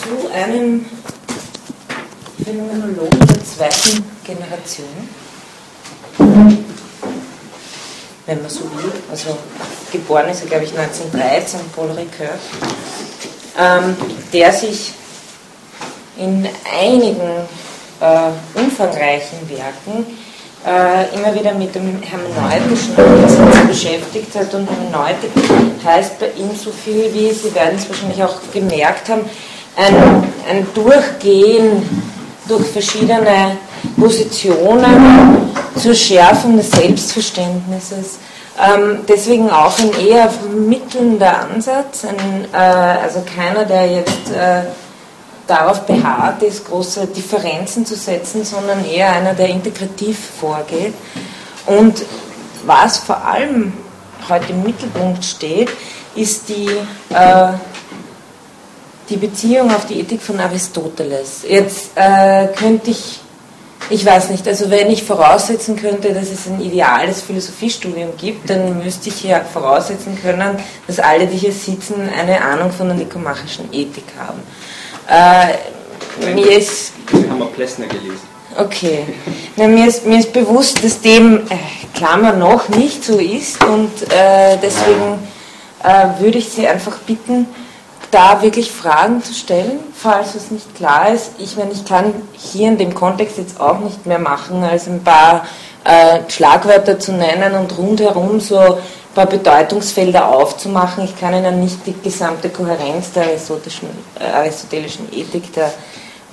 zu einem Phänomenologen der zweiten Generation, wenn man so will. Also geboren ist er, glaube ich, 1913, Paul Ricoeur, ähm, der sich in einigen äh, umfangreichen Werken äh, immer wieder mit dem hermeneutischen Ansatz beschäftigt hat. Und Hermeneutik heißt bei ihm so viel wie, Sie werden es wahrscheinlich auch gemerkt haben, ein, ein Durchgehen durch verschiedene Positionen zur Schärfung des Selbstverständnisses. Ähm, deswegen auch ein eher vermittelnder Ansatz, ein, äh, also keiner, der jetzt äh, darauf beharrt ist, große Differenzen zu setzen, sondern eher einer, der integrativ vorgeht. Und was vor allem heute im Mittelpunkt steht, ist die, äh, die Beziehung auf die Ethik von Aristoteles. Jetzt äh, könnte ich, ich weiß nicht, also wenn ich voraussetzen könnte, dass es ein ideales Philosophiestudium gibt, dann müsste ich ja voraussetzen können, dass alle, die hier sitzen, eine Ahnung von der nikomachischen Ethik haben. Äh, mir ist. haben wir Plessner gelesen. Okay. Na, mir, ist, mir ist bewusst, dass dem äh, Klammer noch nicht so ist und äh, deswegen äh, würde ich Sie einfach bitten, da wirklich Fragen zu stellen, falls es nicht klar ist. Ich meine, ich kann hier in dem Kontext jetzt auch nicht mehr machen, als ein paar äh, Schlagwörter zu nennen und rundherum so ein paar Bedeutungsfelder aufzumachen. Ich kann Ihnen nicht die gesamte Kohärenz der aristotelischen, äh, aristotelischen Ethik da,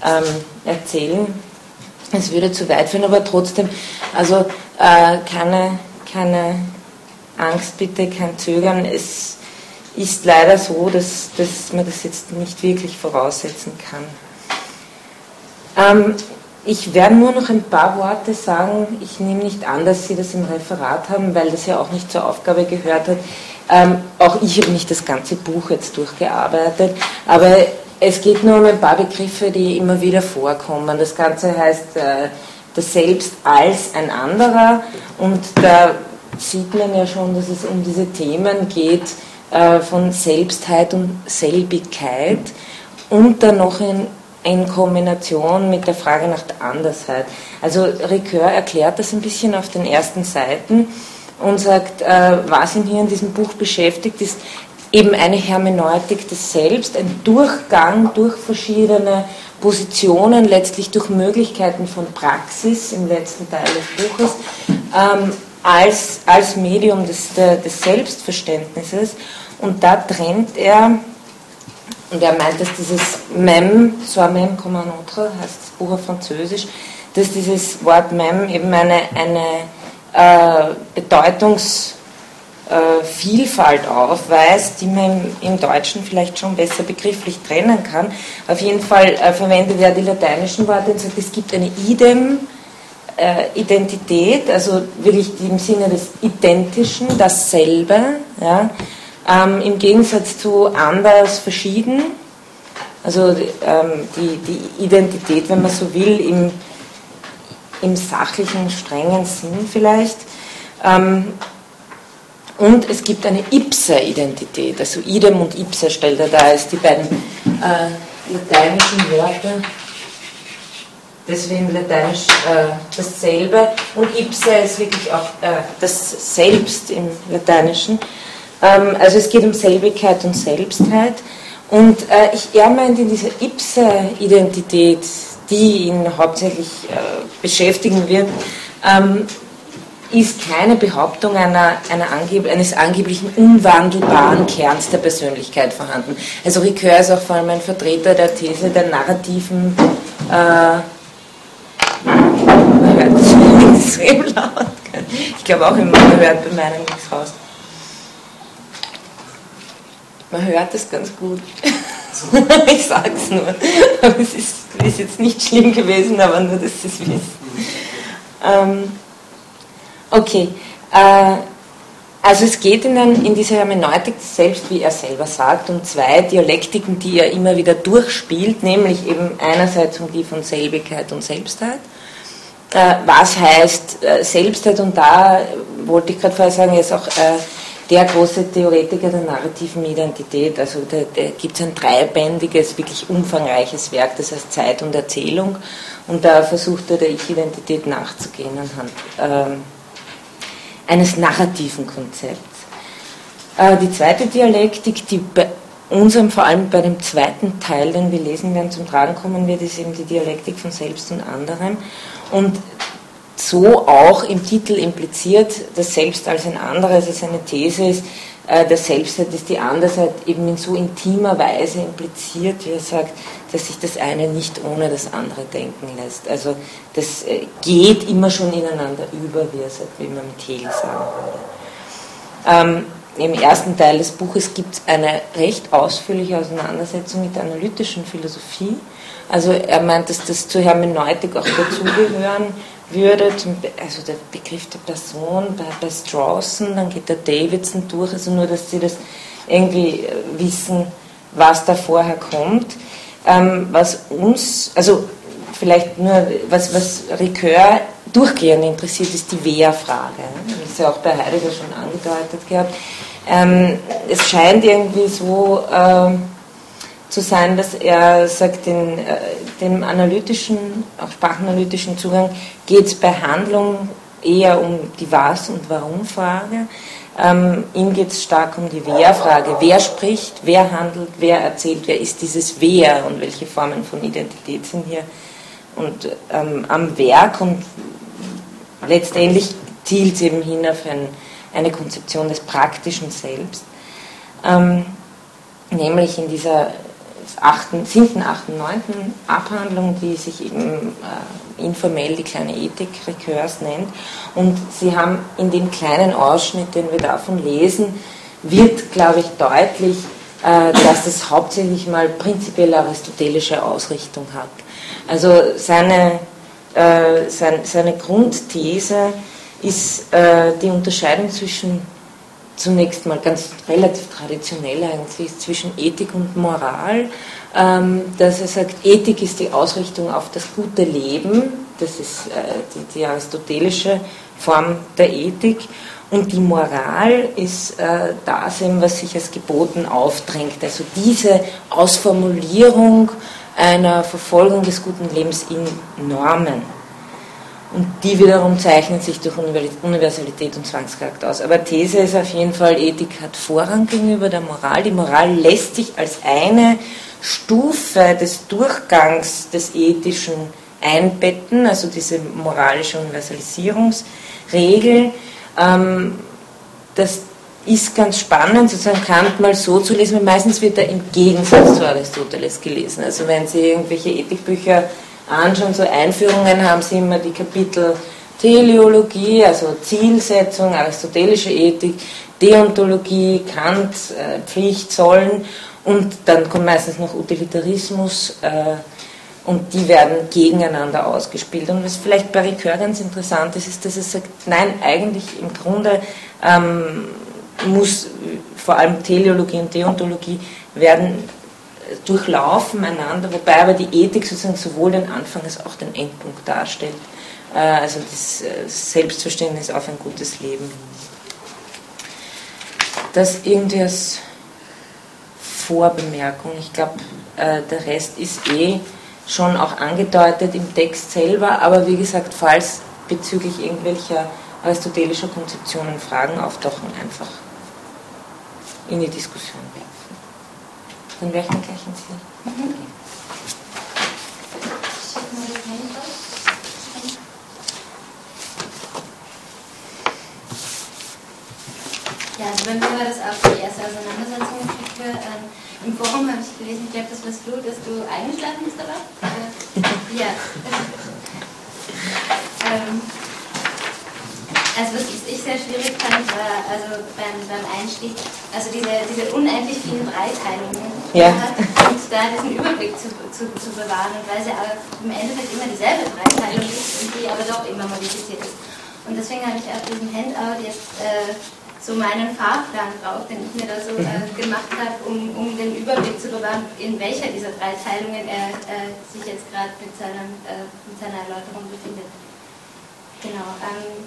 ähm, erzählen. Es würde zu weit führen, aber trotzdem, also äh, keine, keine Angst bitte, kein Zögern. Es ist leider so, dass, dass man das jetzt nicht wirklich voraussetzen kann. Ähm, ich werde nur noch ein paar Worte sagen. Ich nehme nicht an, dass Sie das im Referat haben, weil das ja auch nicht zur Aufgabe gehört hat. Ähm, auch ich habe nicht das ganze Buch jetzt durchgearbeitet, aber es geht nur um ein paar Begriffe, die immer wieder vorkommen. Das Ganze heißt äh, das Selbst als ein anderer und da sieht man ja schon, dass es um diese Themen geht äh, von Selbstheit und Selbigkeit und dann noch in in Kombination mit der Frage nach der Andersheit. Also Ricoeur erklärt das ein bisschen auf den ersten Seiten und sagt, äh, was ihn hier in diesem Buch beschäftigt, ist eben eine Hermeneutik des Selbst, ein Durchgang durch verschiedene Positionen, letztlich durch Möglichkeiten von Praxis im letzten Teil des Buches, ähm, als, als Medium des, des Selbstverständnisses. Und da trennt er und er meint, dass dieses Mem, soit même comme un autre, heißt das Buch auf Französisch, dass dieses Wort Mem eben eine, eine äh, Bedeutungsvielfalt äh, aufweist, die man im Deutschen vielleicht schon besser begrifflich trennen kann. Auf jeden Fall äh, verwendet er die lateinischen Worte und sagt, es gibt eine Idem, äh, Identität, also wirklich im Sinne des Identischen, dasselbe, ja, ähm, Im Gegensatz zu anders verschieden, also ähm, die, die Identität, wenn man so will, im, im sachlichen, strengen Sinn vielleicht. Ähm, und es gibt eine Ipsa-Identität, also idem und ipsa stellt er da als die beiden äh, lateinischen Wörter. Deswegen lateinisch äh, dasselbe und ipsa ist wirklich auch äh, das Selbst im Lateinischen. Ähm, also es geht um Selbigkeit und Selbstheit. Und äh, ich, er meint in dieser Ipse-Identität, die ihn hauptsächlich äh, beschäftigen wird, ähm, ist keine Behauptung einer, einer angeb eines angeblichen unwandelbaren Kerns der Persönlichkeit vorhanden. Also Ricoeur ist auch vor allem ein Vertreter der These der narrativen, äh, man hört das extrem laut, ich glaube auch immer, man hört bei meinem nichts raus. Man hört es ganz gut. ich sag's nur. Aber es ist, ist, jetzt nicht schlimm gewesen, aber nur, dass Sie es wissen. Ähm, okay. Äh, also es geht in, ein, in dieser Hermeneutik selbst, wie er selber sagt, um zwei Dialektiken, die er immer wieder durchspielt, nämlich eben einerseits um die von Selbigkeit und Selbstheit. Äh, was heißt äh, Selbstheit? Und da wollte ich gerade vorher sagen, ist auch äh, der große Theoretiker der narrativen Identität. Also da, da gibt es ein dreibändiges, wirklich umfangreiches Werk, das heißt Zeit und Erzählung. Und da versucht er der Ich-Identität nachzugehen anhand ähm, eines narrativen Konzepts. Äh, die zweite Dialektik, die bei unserem, vor allem bei dem zweiten Teil, den wir lesen werden, zum Tragen kommen wird, ist eben die Dialektik von Selbst und anderem. Und so auch im Titel impliziert, dass Selbst als ein anderes, als eine These ist, äh, der Selbstheit ist die Andersheit eben in so intimer Weise impliziert, wie er sagt, dass sich das eine nicht ohne das andere denken lässt. Also das äh, geht immer schon ineinander über, wie er sagt, wie man mit Hegel sagen würde. Ähm, Im ersten Teil des Buches gibt es eine recht ausführliche Auseinandersetzung mit der analytischen Philosophie. Also er meint, dass das zur Hermeneutik auch dazugehören würde, zum, also der Begriff der Person bei, bei Strawson, dann geht der Davidson durch, also nur, dass Sie das irgendwie äh, wissen, was da vorher kommt. Ähm, was uns, also vielleicht nur, was, was Ricoeur durchgehend interessiert, ist die Wer-Frage. Das ist ja auch bei Heidegger schon angedeutet gehabt. Ähm, es scheint irgendwie so, ähm, zu sein, dass er sagt, den, äh, dem analytischen, auch sprachanalytischen Zugang geht es bei Handlung eher um die Was- und Warum-Frage. Ähm, ihm geht es stark um die Wer-Frage. Wer spricht, wer handelt, wer erzählt, wer ist dieses Wer und welche Formen von Identität sind hier und ähm, am Werk und letztendlich zielt es eben hin auf ein, eine Konzeption des praktischen Selbst, ähm, nämlich in dieser 8., 7., 8., 9. Abhandlung, die sich eben äh, informell die kleine Ethik Recurs nennt. Und Sie haben in dem kleinen Ausschnitt, den wir davon lesen, wird, glaube ich, deutlich, äh, dass das hauptsächlich mal prinzipiell aristotelische Ausrichtung hat. Also seine, äh, sein, seine Grundthese ist äh, die Unterscheidung zwischen zunächst mal ganz relativ traditionell eigentlich zwischen Ethik und Moral, dass er sagt, Ethik ist die Ausrichtung auf das gute Leben, das ist äh, die, die, aristotelische Form der Ethik, und die Moral ist äh, das, was sich als geboten aufdrängt, also diese Ausformulierung einer Verfolgung des guten Lebens in Normen. Und die wiederum zeichnen sich durch Universalität und Zwangscharakter aus. Aber These ist auf jeden Fall, Ethik hat Vorrang gegenüber der Moral. Die Moral lässt sich als eine Stufe des Durchgangs des Ethischen einbetten, also diese moralische Universalisierungsregel. Ähm, das ist ganz spannend, sozusagen Kant mal so zu lesen, weil meistens wird er im Gegensatz zu Aristoteles gelesen. Also wenn Sie irgendwelche Ethikbücher anschauen, so Einführungen haben sie immer die Kapitel Teleologie, also Zielsetzung, aristotelische Ethik, Deontologie, Kant, äh, Pflicht, Sollen und dann kommt meistens noch Utilitarismus äh, und die werden gegeneinander ausgespielt. Und was vielleicht bei Ricoeur ganz interessant ist, ist, dass er sagt, nein, eigentlich im Grunde ähm, muss vor allem Teleologie und Deontologie werden durchlaufen einander, wobei aber die Ethik sozusagen sowohl den Anfang als auch den Endpunkt darstellt. Äh, also das äh, Selbstverständnis auf ein gutes Leben. Das irgendwie als Vorbemerkung. Ich glaube, äh, der Rest ist eh schon auch angedeutet im Text selber, aber wie gesagt, falls bezüglich irgendwelcher aristotelischer Konzeptionen Fragen auftauchen, einfach in die Diskussion werfen. Dann wäre ich dann gleich ins Ziel. Also mir war das auch die erste Auseinandersetzung mit Kultur. Ähm, Im Forum habe ich gelesen, ich glaube, das warst du, dass du eingeschlafen bist, oder? Äh, ja. ähm, also was ich sehr schwierig fand, war also beim, beim Einstieg, also diese, diese unendlich vielen Dreiteilungen ja. und da diesen Überblick zu, zu, zu bewahren weil sie aber im Endeffekt immer dieselbe Dreiteilung ist und die aber doch immer modifiziert ist. Und deswegen habe ich auf diesem Handout jetzt äh, so meinen Fahrplan drauf, den ich mir da so äh, gemacht habe, um, um den Überblick zu bewahren, in welcher dieser drei Teilungen er äh, sich jetzt gerade mit, äh, mit seiner Erläuterung befindet. Genau. Ähm,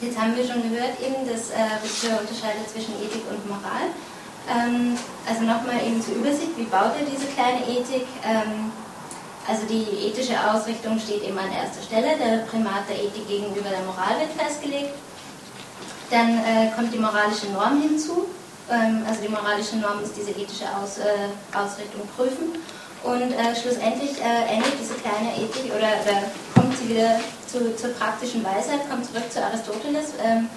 Jetzt haben wir schon gehört, eben, dass äh, Richter unterscheidet zwischen Ethik und Moral. Ähm, also nochmal eben zur Übersicht, wie baut er diese kleine Ethik? Ähm, also die ethische Ausrichtung steht immer an erster Stelle, der Primat der Ethik gegenüber der Moral wird festgelegt. Dann äh, kommt die moralische Norm hinzu, ähm, also die moralische Norm ist diese ethische Aus, äh, Ausrichtung prüfen. Und äh, schlussendlich äh, endet diese kleine Ethik oder, oder kommt sie wieder zu, zur praktischen Weisheit, kommt zurück zu Aristoteles. Ähm,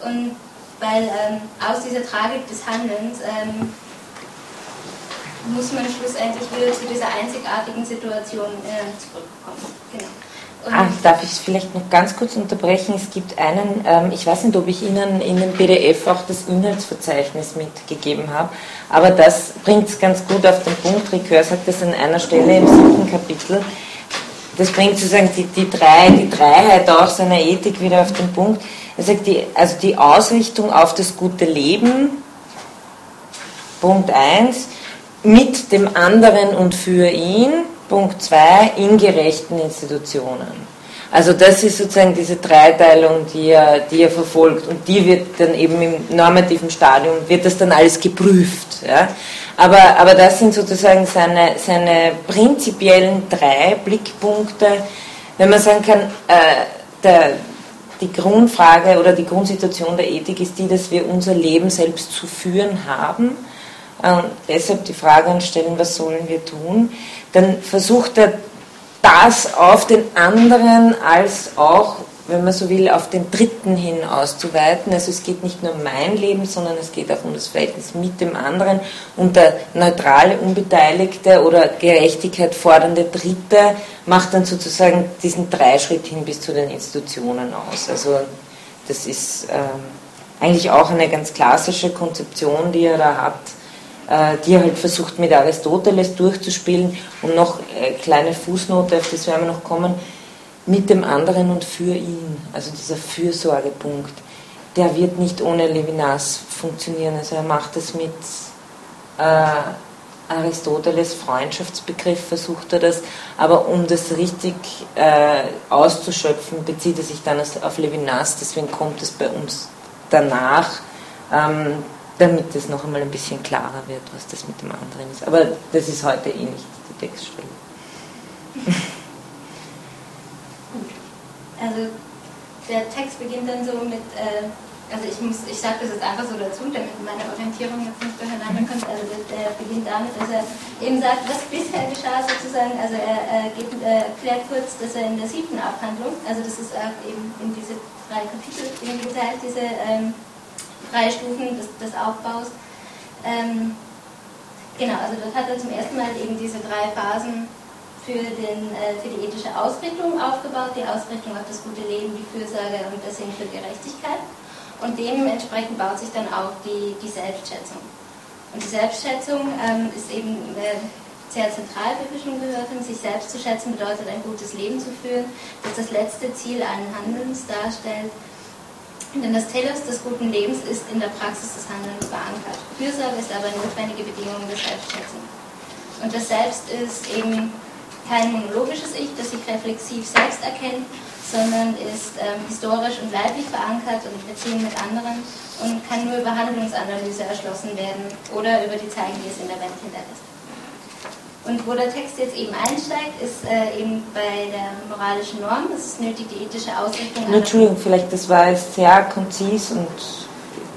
und weil ähm, aus dieser Tragik des Handelns ähm, muss man schlussendlich wieder zu dieser einzigartigen Situation äh, zurückkommen. Genau. Ah, darf ich vielleicht noch ganz kurz unterbrechen? Es gibt einen, ähm, ich weiß nicht, ob ich Ihnen in dem PDF auch das Inhaltsverzeichnis mitgegeben habe, aber das bringt es ganz gut auf den Punkt. Ricœur sagt das an einer Stelle im siebten Kapitel das bringt sozusagen die, die, drei, die Dreiheit auch seiner Ethik wieder auf den Punkt. Er sagt, die, also die Ausrichtung auf das gute Leben, Punkt 1, mit dem anderen und für ihn, Punkt 2, in gerechten Institutionen. Also das ist sozusagen diese Dreiteilung, die er, die er verfolgt und die wird dann eben im normativen Stadium, wird das dann alles geprüft. Ja? Aber, aber das sind sozusagen seine, seine prinzipiellen drei Blickpunkte, wenn man sagen kann, äh, der, die Grundfrage oder die Grundsituation der Ethik ist die, dass wir unser Leben selbst zu führen haben. Und deshalb die Frage anstellen, was sollen wir tun? Dann versucht er das auf den anderen als auch, wenn man so will, auf den Dritten hin auszuweiten. Also es geht nicht nur um mein Leben, sondern es geht auch um das Verhältnis mit dem anderen. Und der neutrale, unbeteiligte oder Gerechtigkeit fordernde Dritte macht dann sozusagen diesen Dreischritt hin bis zu den Institutionen aus. Also das ist ähm, eigentlich auch eine ganz klassische Konzeption, die er da hat die er halt versucht mit Aristoteles durchzuspielen und noch äh, kleine Fußnote, auf das werden wir noch kommen, mit dem anderen und für ihn, also dieser Fürsorgepunkt, der wird nicht ohne Levinas funktionieren. Also er macht es mit äh, Aristoteles Freundschaftsbegriff, versucht er das, aber um das richtig äh, auszuschöpfen, bezieht er sich dann auf Levinas, deswegen kommt es bei uns danach. Ähm, damit es noch einmal ein bisschen klarer wird, was das mit dem anderen ist. Aber das ist heute eh nicht die Textstelle. Gut. Also der Text beginnt dann so mit, äh, also ich muss, ich sage das jetzt einfach so dazu, damit meine Orientierung jetzt nicht durcheinander kommt. Also der, der, beginnt damit, dass er eben sagt, was bisher geschah sozusagen. Also er, er geht, äh, erklärt kurz, dass er in der siebten Abhandlung, also das ist auch eben in diese drei Kapitel geteilt, diese ähm, drei Stufen des, des Aufbaus. Ähm, genau, also dort hat er zum ersten Mal eben diese drei Phasen für, den, äh, für die ethische Ausrichtung aufgebaut, die Ausrichtung auf das gute Leben, die Fürsorge und das Sinn für Gerechtigkeit. Und dementsprechend baut sich dann auch die, die Selbstschätzung. Und die Selbstschätzung ähm, ist eben äh, sehr zentral, wie wir schon gehört haben. Sich selbst zu schätzen bedeutet, ein gutes Leben zu führen, das das letzte Ziel allen Handelns darstellt denn das Telos des guten Lebens ist in der Praxis des Handelns verankert. Fürsorge ist aber notwendige Bedingung der Selbstschätzung. Und das Selbst ist eben kein monologisches Ich, das sich reflexiv selbst erkennt, sondern ist ähm, historisch und leiblich verankert und in Beziehung mit anderen und kann nur über Handlungsanalyse erschlossen werden oder über die Zeichen, die es in der Welt hinterlässt. Und wo der Text jetzt eben einsteigt, ist äh, eben bei der moralischen Norm. Es ist nötig, die ethische Ausrichtung. Entschuldigung, vielleicht, das war jetzt sehr konzis und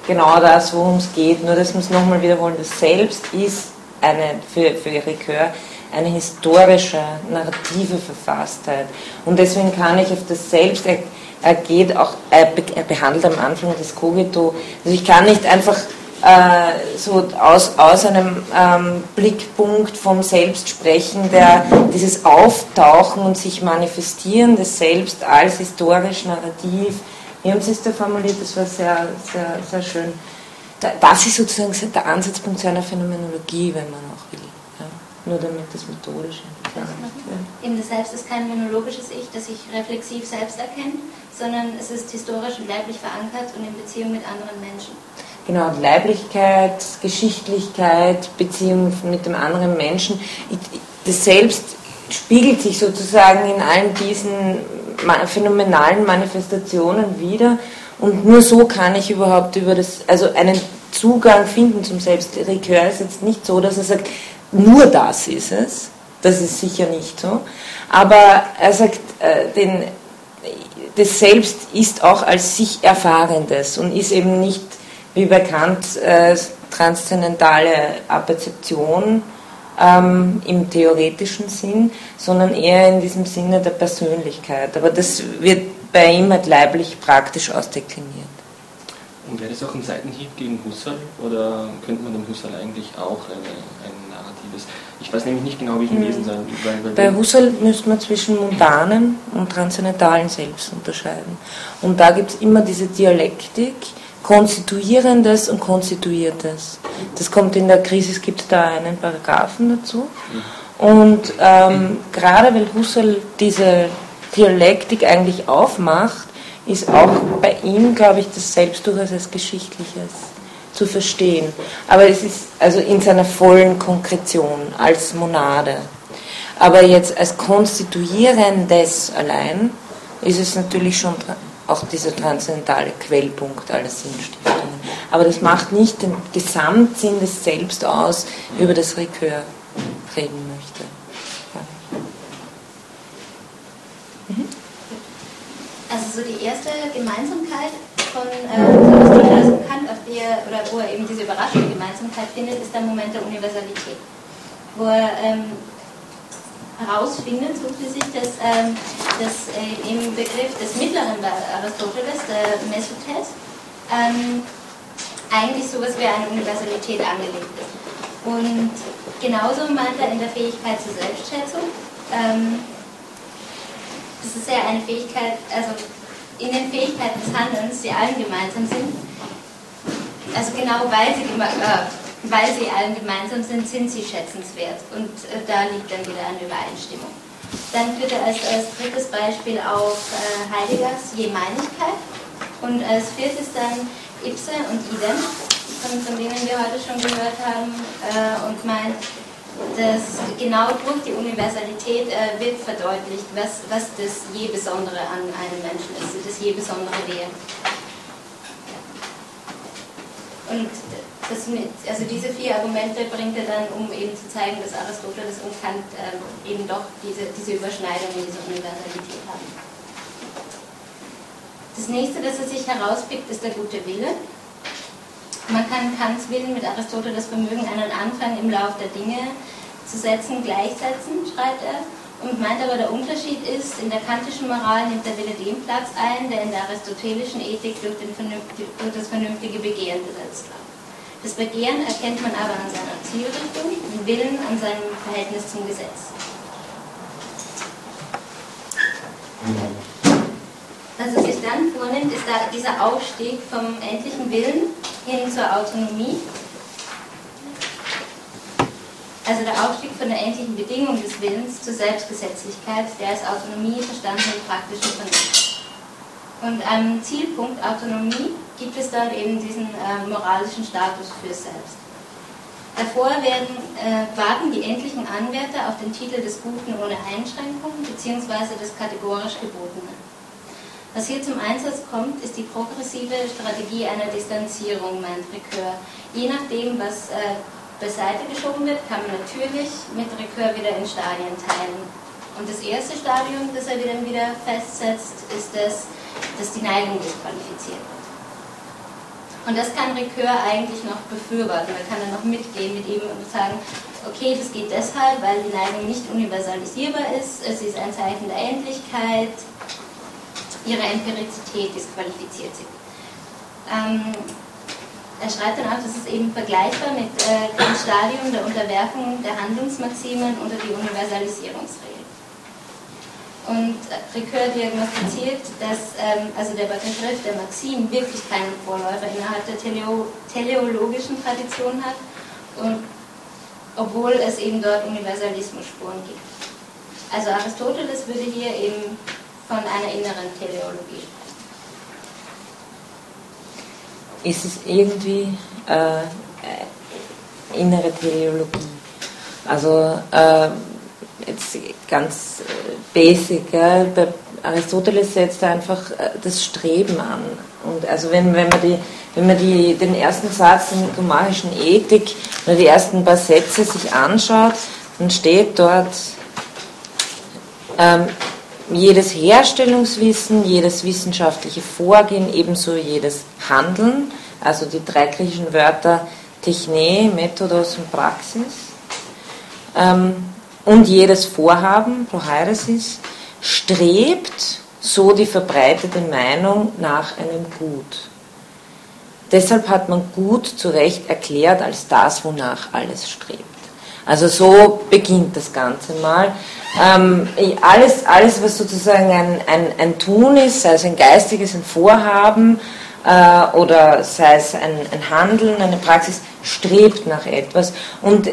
genau das, worum es geht. Nur, dass wir es nochmal wiederholen. Das Selbst ist eine, für, für Ricœur eine historische, narrative Verfasstheit. Und deswegen kann ich auf das Selbst, er, geht auch, er behandelt am Anfang das Cogito. Also ich kann nicht einfach äh, so aus, aus einem ähm, Blickpunkt vom Selbst sprechen, der dieses Auftauchen und sich manifestieren des Selbst als historisch narrativ, wie haben es da formuliert, das war sehr, sehr, sehr schön. Das ist sozusagen der Ansatzpunkt seiner Phänomenologie, wenn man auch will. Ja? Nur damit das methodisch ja. Eben das Selbst ist kein monologisches Ich, das sich reflexiv selbst erkennt, sondern es ist historisch und leiblich verankert und in Beziehung mit anderen Menschen. Genau, Leiblichkeit, Geschichtlichkeit, Beziehung mit dem anderen Menschen. Das Selbst spiegelt sich sozusagen in allen diesen phänomenalen Manifestationen wieder Und nur so kann ich überhaupt über das, also einen Zugang finden zum Selbstrikör ist jetzt nicht so, dass er sagt, nur das ist es. Das ist sicher nicht so. Aber er sagt, äh, den, das Selbst ist auch als sich Erfahrendes und ist eben nicht, wie bekannt, äh, transzendentale Apperzeption ähm, im theoretischen Sinn, sondern eher in diesem Sinne der Persönlichkeit. Aber das wird bei ihm halt leiblich praktisch ausdekliniert. Und wäre das auch ein Seitenhieb gegen Husserl oder könnte man dem Husserl eigentlich auch eine, ein narratives? Ich weiß nämlich nicht genau, wie ich ihn hm. lesen soll. Weil, weil Bei Husserl müsste man zwischen mundanen und transzendentalen Selbst unterscheiden. Und da gibt es immer diese Dialektik, Konstituierendes und Konstituiertes. Das kommt in der Krise, es gibt da einen Paragraphen dazu. Und ähm, gerade weil Husserl diese Dialektik eigentlich aufmacht, ist auch bei ihm, glaube ich, das Selbst durchaus als Geschichtliches zu verstehen. Aber es ist also in seiner vollen Konkretion als Monade. Aber jetzt als Konstituierendes allein ist es natürlich schon auch dieser transzendentale Quellpunkt aller Sinnstiftungen. Aber das macht nicht den Gesamtsinn des Selbst aus, über das Rekör reden möchte. Ja. Mhm. Also so die erste Gemeinsamkeit von äh, also Kant, auf die er, oder wo er eben diese überraschende Gemeinsamkeit findet, ist der Moment der Universalität. Wo er ähm, herausfinden, sucht sich, dass, ähm, dass äh, im Begriff des mittleren Aristoteles, der Mesotes, ähm, eigentlich sowas wie eine Universalität angelegt ist. Und genauso meint er in der Fähigkeit zur Selbstschätzung, ähm, das ist ja eine Fähigkeit, also in den Fähigkeiten des Handelns, die allen gemeinsam sind, also genau weil sie äh, weil sie allen gemeinsam sind, sind sie schätzenswert. Und äh, da liegt dann wieder eine Übereinstimmung. Dann führt er als, als drittes Beispiel auf äh, Heideggers Jemeinigkeit und als viertes dann Ipse und Idem, von, von denen wir heute schon gehört haben, äh, und meint, dass genau durch die Universalität äh, wird verdeutlicht, was, was das je Besondere an einem Menschen ist, das je Besondere Wesen. Und das mit, also diese vier Argumente bringt er dann, um eben zu zeigen, dass Aristoteles und Kant ähm, eben doch diese, diese Überschneidung in dieser Universalität haben. Das nächste, das er sich herauspickt, ist der gute Wille. Man kann Kants Willen mit Aristoteles Vermögen einen Anfang im Lauf der Dinge zu setzen gleichsetzen, schreibt er, und meint aber, der Unterschied ist, in der kantischen Moral nimmt der Wille den Platz ein, der in der aristotelischen Ethik durch, den, durch das vernünftige Begehren besetzt wird. Das Begehren erkennt man aber an seiner Zielrichtung, den Willen an seinem Verhältnis zum Gesetz. Was er sich dann vornimmt, ist da dieser Aufstieg vom endlichen Willen hin zur Autonomie. Also der Aufstieg von der endlichen Bedingung des Willens zur Selbstgesetzlichkeit, der als Autonomie verstanden im praktischen Vernunft. Und am Zielpunkt Autonomie gibt es dann eben diesen äh, moralischen Status für selbst. Davor werden, äh, warten die endlichen Anwärter auf den Titel des Guten ohne Einschränkung bzw. des kategorisch Gebotenen. Was hier zum Einsatz kommt, ist die progressive Strategie einer Distanzierung, meint Ricoeur. Je nachdem, was äh, beiseite geschoben wird, kann man natürlich mit Ricoeur wieder in Stadien teilen. Und das erste Stadium, das er dann wieder festsetzt, ist das, dass die Neigung disqualifiziert. Und das kann Ricoeur eigentlich noch befürworten. Da kann er noch mitgehen mit ihm und sagen, okay, das geht deshalb, weil die Neigung nicht universalisierbar ist, sie ist ein Zeichen der Endlichkeit, ihre Empirizität disqualifiziert sie. Ähm, er schreibt dann auch, das ist eben vergleichbar mit äh, dem Stadium der Unterwerfung der Handlungsmaximen unter die Universalisierungsregel. Und Ricoeur diagnostiziert, dass ähm, also der Begriff der Maxim wirklich keinen Vorläufer innerhalb der Teleo teleologischen Tradition hat, und obwohl es eben dort Universalismus-Spuren gibt. Also Aristoteles würde hier eben von einer inneren Teleologie sprechen. Ist es irgendwie äh, innere Teleologie? Also äh, jetzt ganz äh, basic, ja, Aristoteles setzt einfach äh, das Streben an. Und also wenn, wenn man, die, wenn man die, den ersten Satz der nikomachischen Ethik oder die ersten paar Sätze sich anschaut, dann steht dort, ähm, jedes Herstellungswissen, jedes wissenschaftliche Vorgehen, ebenso jedes Handeln, also die drei griechischen Wörter Techne, Methodos und Praxis, ähm, und jedes Vorhaben, Prohairesis, strebt so die verbreitete Meinung nach einem Gut. Deshalb hat man Gut zu Recht erklärt als das, wonach alles strebt. Also so beginnt das Ganze mal. Ähm, alles, alles, was sozusagen ein, ein, ein Tun ist, sei es ein geistiges, ein Vorhaben äh, oder sei es ein, ein Handeln, eine Praxis, strebt nach etwas. Und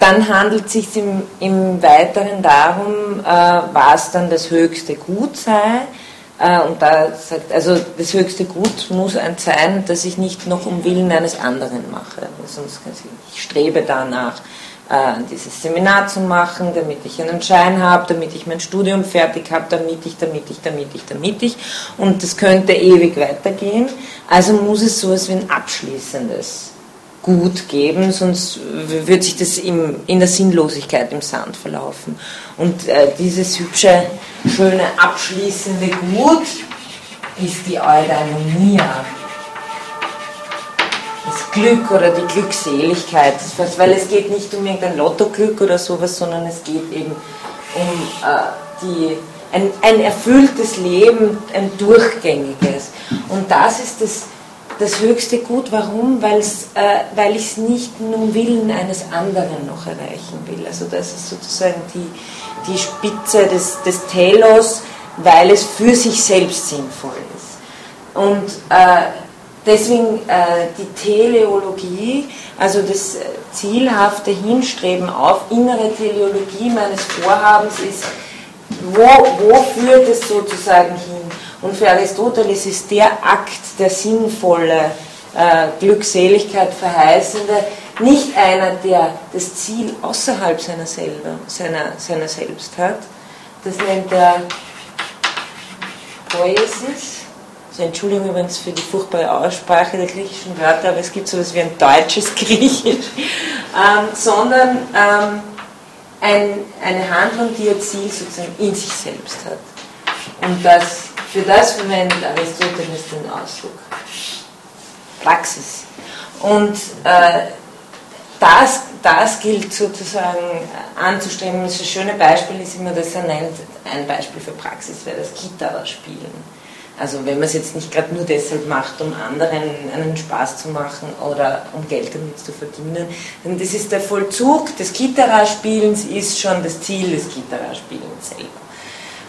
dann handelt es sich im, im Weiteren darum, äh, was dann das höchste Gut sei. Äh, und da sagt, also das höchste Gut muss ein sein, dass ich nicht noch um Willen eines anderen mache. Sonst ich strebe danach, äh, dieses Seminar zu machen, damit ich einen Schein habe, damit ich mein Studium fertig habe, damit ich, damit ich, damit ich, damit ich. Und das könnte ewig weitergehen. Also muss es so etwas wie ein abschließendes Gut geben, sonst wird sich das im, in der Sinnlosigkeit im Sand verlaufen. Und äh, dieses hübsche, schöne, abschließende Gut ist die Eudaimonia. Das Glück oder die Glückseligkeit, weil es geht nicht um irgendein Lottoglück oder sowas, sondern es geht eben um äh, die, ein, ein erfülltes Leben, ein durchgängiges. Und das ist das das höchste Gut. Warum? Weil's, äh, weil ich es nicht nur Willen eines anderen noch erreichen will. Also das ist sozusagen die, die Spitze des, des Telos, weil es für sich selbst sinnvoll ist. Und äh, deswegen äh, die Teleologie, also das zielhafte Hinstreben auf innere Teleologie meines Vorhabens ist, wo, wo führt es sozusagen hin? Und für Aristoteles ist der Akt der sinnvolle, äh, Glückseligkeit verheißende nicht einer, der das Ziel außerhalb seiner, selber, seiner, seiner selbst hat. Das nennt er Poiesis. Also Entschuldigung übrigens für die furchtbare Aussprache der griechischen Wörter, aber es gibt so etwas wie ein deutsches Griechisch. Ähm, sondern ähm, ein, eine Handlung, die ihr Ziel sozusagen in sich selbst hat. Und das für das verwendet Aristoteles den Ausdruck Praxis. Und äh, das, das gilt sozusagen anzustreben. Das schöne Beispiel ist immer, dass er nennt, ein Beispiel für Praxis wäre das Gitarre-Spielen. Also wenn man es jetzt nicht gerade nur deshalb macht, um anderen einen Spaß zu machen oder um Geld damit zu verdienen, denn das ist der Vollzug des Gitarre-Spielens, ist schon das Ziel des Gitarre-Spielens selber.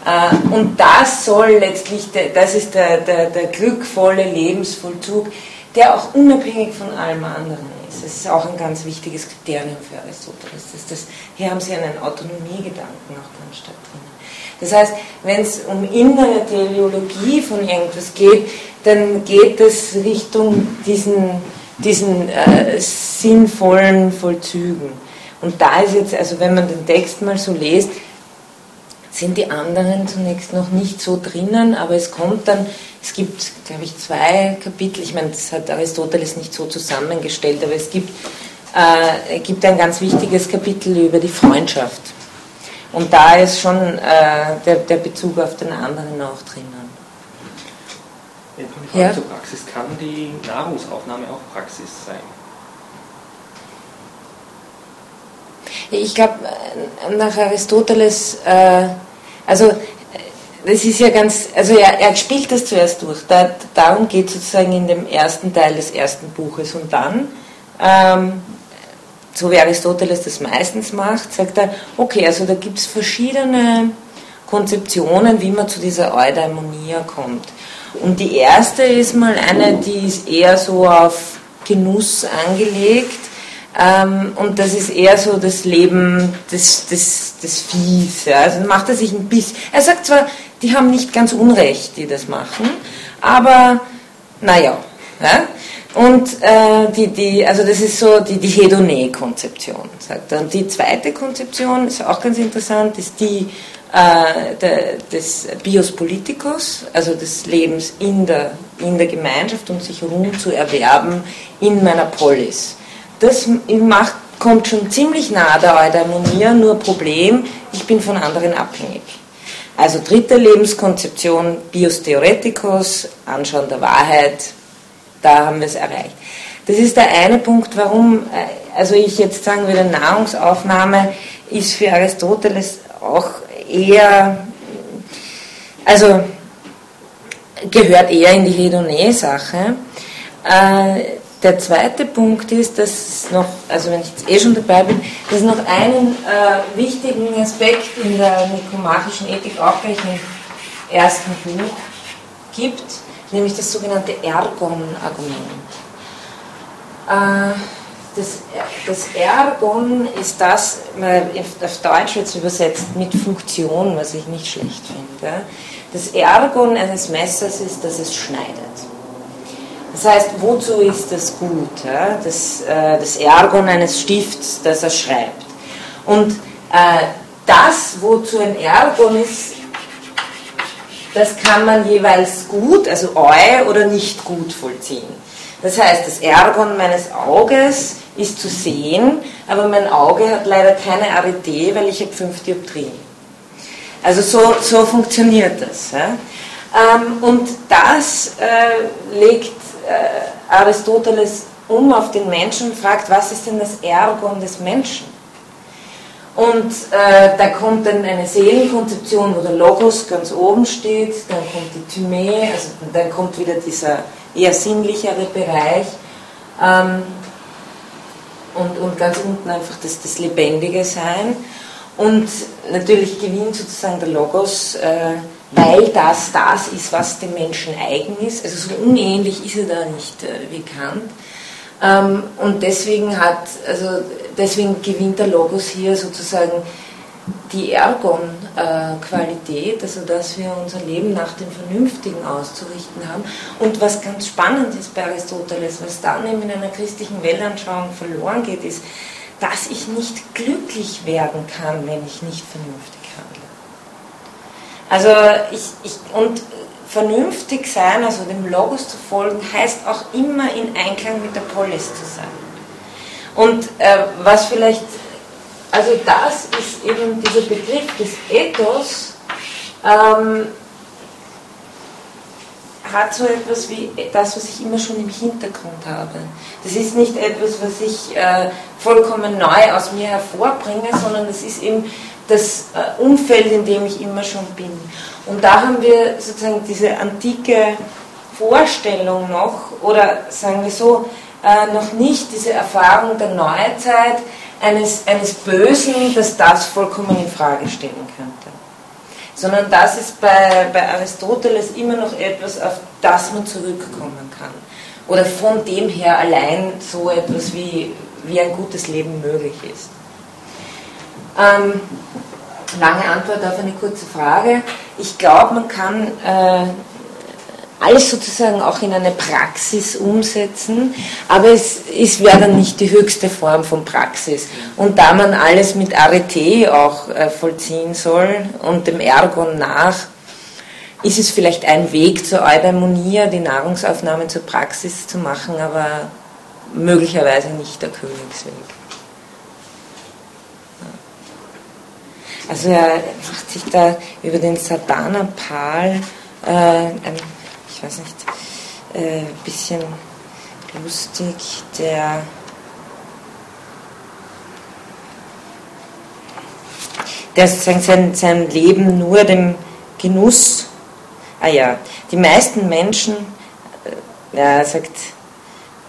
Äh, und das soll letztlich, das ist der, der, der glückvolle Lebensvollzug, der auch unabhängig von allem anderen ist. Das ist auch ein ganz wichtiges Kriterium für Aristoteles. Das, das, hier haben Sie einen Autonomiegedanken auch ganz stark drin. Das heißt, wenn es um innere Teleologie von irgendwas geht, dann geht es Richtung diesen, diesen äh, sinnvollen Vollzügen. Und da ist jetzt, also wenn man den Text mal so liest, sind die anderen zunächst noch nicht so drinnen, aber es kommt dann, es gibt, glaube ich, zwei Kapitel, ich meine, das hat Aristoteles nicht so zusammengestellt, aber es gibt, äh, gibt ein ganz wichtiges Kapitel über die Freundschaft. Und da ist schon äh, der, der Bezug auf den anderen auch drinnen. Eine ja? zur Praxis. Kann die Nahrungsaufnahme auch Praxis sein? Ich glaube, äh, nach Aristoteles, äh, also äh, das ist ja ganz, also er, er spielt das zuerst durch. Da, darum geht es sozusagen in dem ersten Teil des ersten Buches. Und dann, ähm, so wie Aristoteles das meistens macht, sagt er, okay, also da gibt es verschiedene Konzeptionen, wie man zu dieser Eudaimonia kommt. Und die erste ist mal eine, die ist eher so auf Genuss angelegt ähm, und das ist eher so das Leben des, des, des Viehs. Ja. Also macht er sich ein bisschen. Er sagt zwar, die haben nicht ganz Unrecht, die das machen, aber naja. Ja. Und äh, die, die, also das ist so die, die Hedone-Konzeption, sagt er. Und die zweite Konzeption ist auch ganz interessant, ist die äh, des Bios Politicus, also des Lebens in der, in der Gemeinschaft und sich Ruhm zu erwerben in meiner Polis. Das macht, kommt schon ziemlich nah der Eudaimonia, nur Problem, ich bin von anderen abhängig. Also dritte Lebenskonzeption, Bios Theoreticus, Anschauen der Wahrheit, da haben wir es erreicht. Das ist der eine Punkt, warum, äh, also ich jetzt sagen würde, Nahrungsaufnahme ist für Aristoteles auch eher, also gehört eher in die Hedonee-Sache. Äh, der zweite Punkt ist, dass noch, also wenn ich jetzt eh schon dabei bin, dass es noch einen äh, wichtigen Aspekt in der nikomachischen Ethik auch gleich im ersten Buch gibt, nämlich das sogenannte Ergon-Argument. Äh, das, das Ergon ist das, auf Deutsch wird es übersetzt mit Funktion, was ich nicht schlecht finde. Das Ergon eines Messers ist, dass es schneidet. Das heißt, wozu ist das gut? Das, äh, das Ergon eines Stifts, das er schreibt. Und äh, das, wozu ein Ergon ist, das kann man jeweils gut, also eu oder nicht gut vollziehen. Das heißt, das Ergon meines Auges ist zu sehen, aber mein Auge hat leider keine Arete, weil ich habe fünf Dioptrien. Also so, so funktioniert das. Ja? Ähm, und das äh, legt Aristoteles um auf den Menschen und fragt, was ist denn das Ergon des Menschen? Und äh, da kommt dann eine Seelenkonzeption, wo der Logos ganz oben steht, dann kommt die Thymä, also dann kommt wieder dieser eher sinnlichere Bereich. Ähm, und, und ganz unten einfach das, das lebendige Sein. Und natürlich gewinnt sozusagen der Logos, äh, weil das das ist, was dem Menschen eigen ist. Also so unähnlich ist er da nicht äh, wie Kant. Ähm, und deswegen hat, also deswegen gewinnt der Logos hier sozusagen die Ergon-Qualität, also dass wir unser Leben nach dem Vernünftigen auszurichten haben. Und was ganz spannend ist bei Aristoteles, was dann eben in einer christlichen Weltanschauung verloren geht, ist, dass ich nicht glücklich werden kann, wenn ich nicht vernünftig handle. Also ich, ich und vernünftig sein, also dem Logos zu folgen, heißt auch immer in Einklang mit der Polis zu sein. Und äh, was vielleicht also das ist eben dieser Begriff des Ethos, ähm, hat so etwas wie das, was ich immer schon im Hintergrund habe. Das ist nicht etwas, was ich äh, vollkommen neu aus mir hervorbringe, sondern es ist eben das äh, Umfeld, in dem ich immer schon bin. Und da haben wir sozusagen diese antike Vorstellung noch, oder sagen wir so, äh, noch nicht diese Erfahrung der Neuzeit, eines, eines Bösen, das das vollkommen in Frage stellen könnte. Sondern das ist bei, bei Aristoteles immer noch etwas, auf das man zurückkommen kann. Oder von dem her allein so etwas wie, wie ein gutes Leben möglich ist. Ähm, lange Antwort auf eine kurze Frage. Ich glaube, man kann äh, alles sozusagen auch in eine Praxis umsetzen, aber es, es wäre dann nicht die höchste Form von Praxis. Und da man alles mit Arete auch äh, vollziehen soll und dem Ergon nach, ist es vielleicht ein Weg zur Eudaimonia, die Nahrungsaufnahme zur Praxis zu machen, aber möglicherweise nicht der Königsweg. Also er macht sich da über den Sadhana-Pal äh, ein ich weiß nicht, ein äh, bisschen lustig, der der sozusagen sein, sein Leben nur dem Genuss, ah ja, die meisten Menschen, äh, er sagt,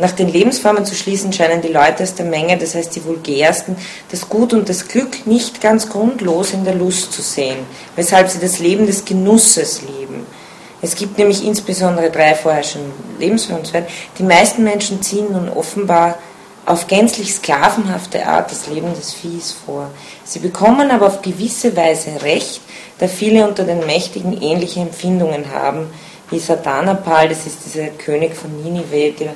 nach den Lebensformen zu schließen scheinen die Leute aus der Menge, das heißt die vulgärsten, das Gut und das Glück nicht ganz grundlos in der Lust zu sehen, weshalb sie das Leben des Genusses lieben. Es gibt nämlich insbesondere drei vorherrschende Lebensführungsweisen. Die meisten Menschen ziehen nun offenbar auf gänzlich sklavenhafte Art das Leben des Viehs vor. Sie bekommen aber auf gewisse Weise Recht, da viele unter den Mächtigen ähnliche Empfindungen haben, wie Satanapal, das ist dieser König von Ninive, der,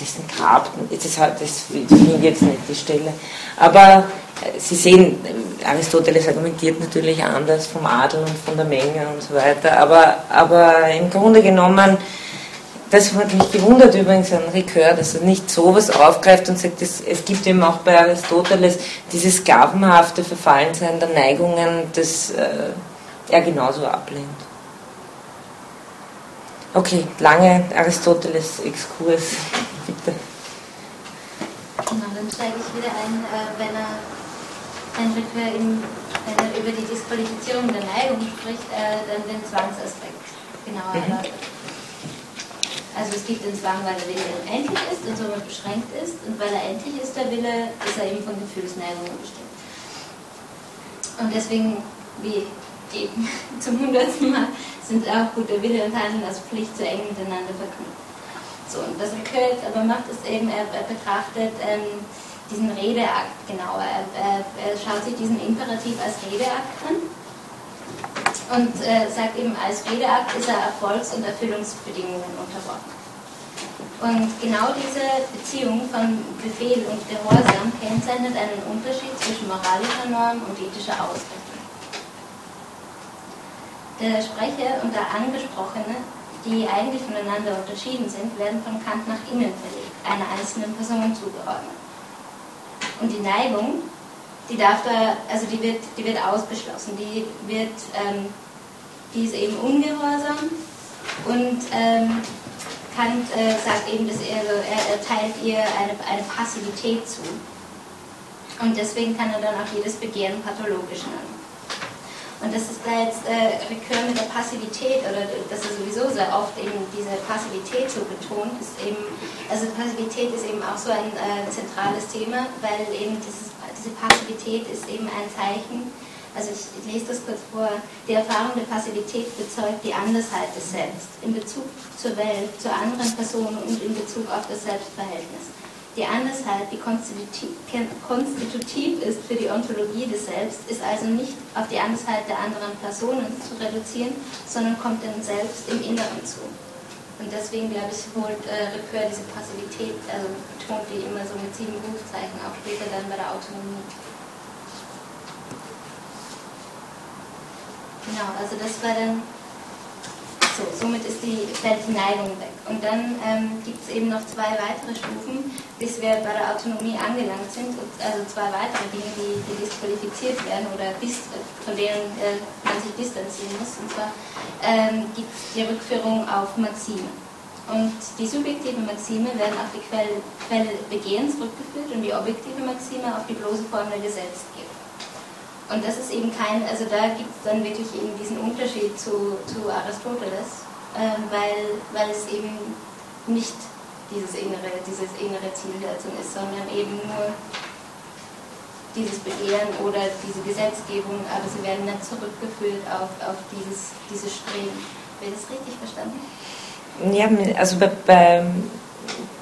dessen Grab, das, ist halt, das finde jetzt nicht die Stelle. Aber äh, Sie sehen, Aristoteles argumentiert natürlich anders vom Adel und von der Menge und so weiter, aber, aber im Grunde genommen, das hat mich gewundert übrigens an Ricoeur, dass er nicht sowas aufgreift und sagt, es, es gibt eben auch bei Aristoteles dieses sklavenhafte Verfallensein der Neigungen, das äh, er genauso ablehnt. Okay, lange Aristoteles-Exkurs, bitte. Genau, dann steige ich wieder ein, äh, wenn er Henrik wenn er über die Disqualifizierung der Neigung spricht, äh, dann den Zwangsaspekt genauer mhm. erläutert. Also es gibt den Zwang, weil der Wille endlich ist und somit beschränkt ist und weil er endlich ist, der Wille, ist er eben von Gefühlsneigungen bestimmt. Und deswegen, wie eben zum hundertsten Mal, sind auch guter Wille und Handeln als Pflicht zu eng miteinander verknüpft. So, und was jetzt aber macht, ist eben, er, er betrachtet ähm, diesen Redeakt genauer. Er, er, er, schaut sich diesen Imperativ als Redeakt an und äh, sagt eben, als Redeakt ist er Erfolgs- und Erfüllungsbedingungen unterworfen. Und genau diese Beziehung von Befehl und Gehorsam kennzeichnet einen Unterschied zwischen moralischer Norm und ethischer Ausrichtung. Der Sprecher und der Angesprochene, die eigentlich voneinander unterschieden sind, werden von Kant nach innen verlegt, einer einzelnen Person zugeordnet. Und die Neigung, die darf da, also die wird, die wird ausgeschlossen, die wird, ähm, die ist eben ungehorsam und ähm, Kant äh, sagt eben, dass er, also er teilt ihr eine, eine Passivität zu. Und deswegen kann er dann auch jedes Begehren pathologisch nennen. Und das ist da jetzt äh, Recur mit der Passivität, oder dass er sowieso sehr oft eben diese Passivität so betont, ist eben, also Passivität ist eben auch so ein äh, zentrales Thema, weil eben dieses diese Passivität ist eben ein Zeichen, also ich, ich, lese das kurz vor, die Erfahrung der Passivität bezeugt die Andersheit des Selbst in Bezug zur Welt, zur anderen Person und in Bezug auf das Selbstverhältnis. Die Andersheit, die konstitutiv, konstitutiv ist für die Ontologie des Selbst, ist also nicht auf die Andersheit der anderen Personen zu reduzieren, sondern kommt dem Selbst im Inneren zu. Und deswegen, glaube ich, holt äh, Ricoeur diese Passivität, also betont die immer so mit sieben Rufzeichen, auch später dann bei der Autonomie. Genau, also das war dann so, somit ist die, fällt Neigung weg. Und dann ähm, gibt es eben noch zwei weitere Stufen, bis wir bei der Autonomie angelangt sind, also zwei weitere Dinge, die, die disqualifiziert werden oder bis, von denen äh, man sich distanzieren muss. Und zwar ähm, gibt es die Rückführung auf Maxime. Und die subjektive Maxime werden auf die Quelle, Quelle Begehens rückgeführt und die objektive Maxime auf die bloße Form der Gesetzgebung. Und das ist eben kein, also da gibt es dann wirklich eben diesen Unterschied zu, zu Aristoteles, äh, weil, weil es eben nicht dieses innere, dieses innere Zielsetzung ist, sondern eben nur dieses Begehren oder diese Gesetzgebung, aber sie werden dann zurückgeführt auf, auf dieses, dieses Streben. Wäre das richtig verstanden? Ja, also bei, bei,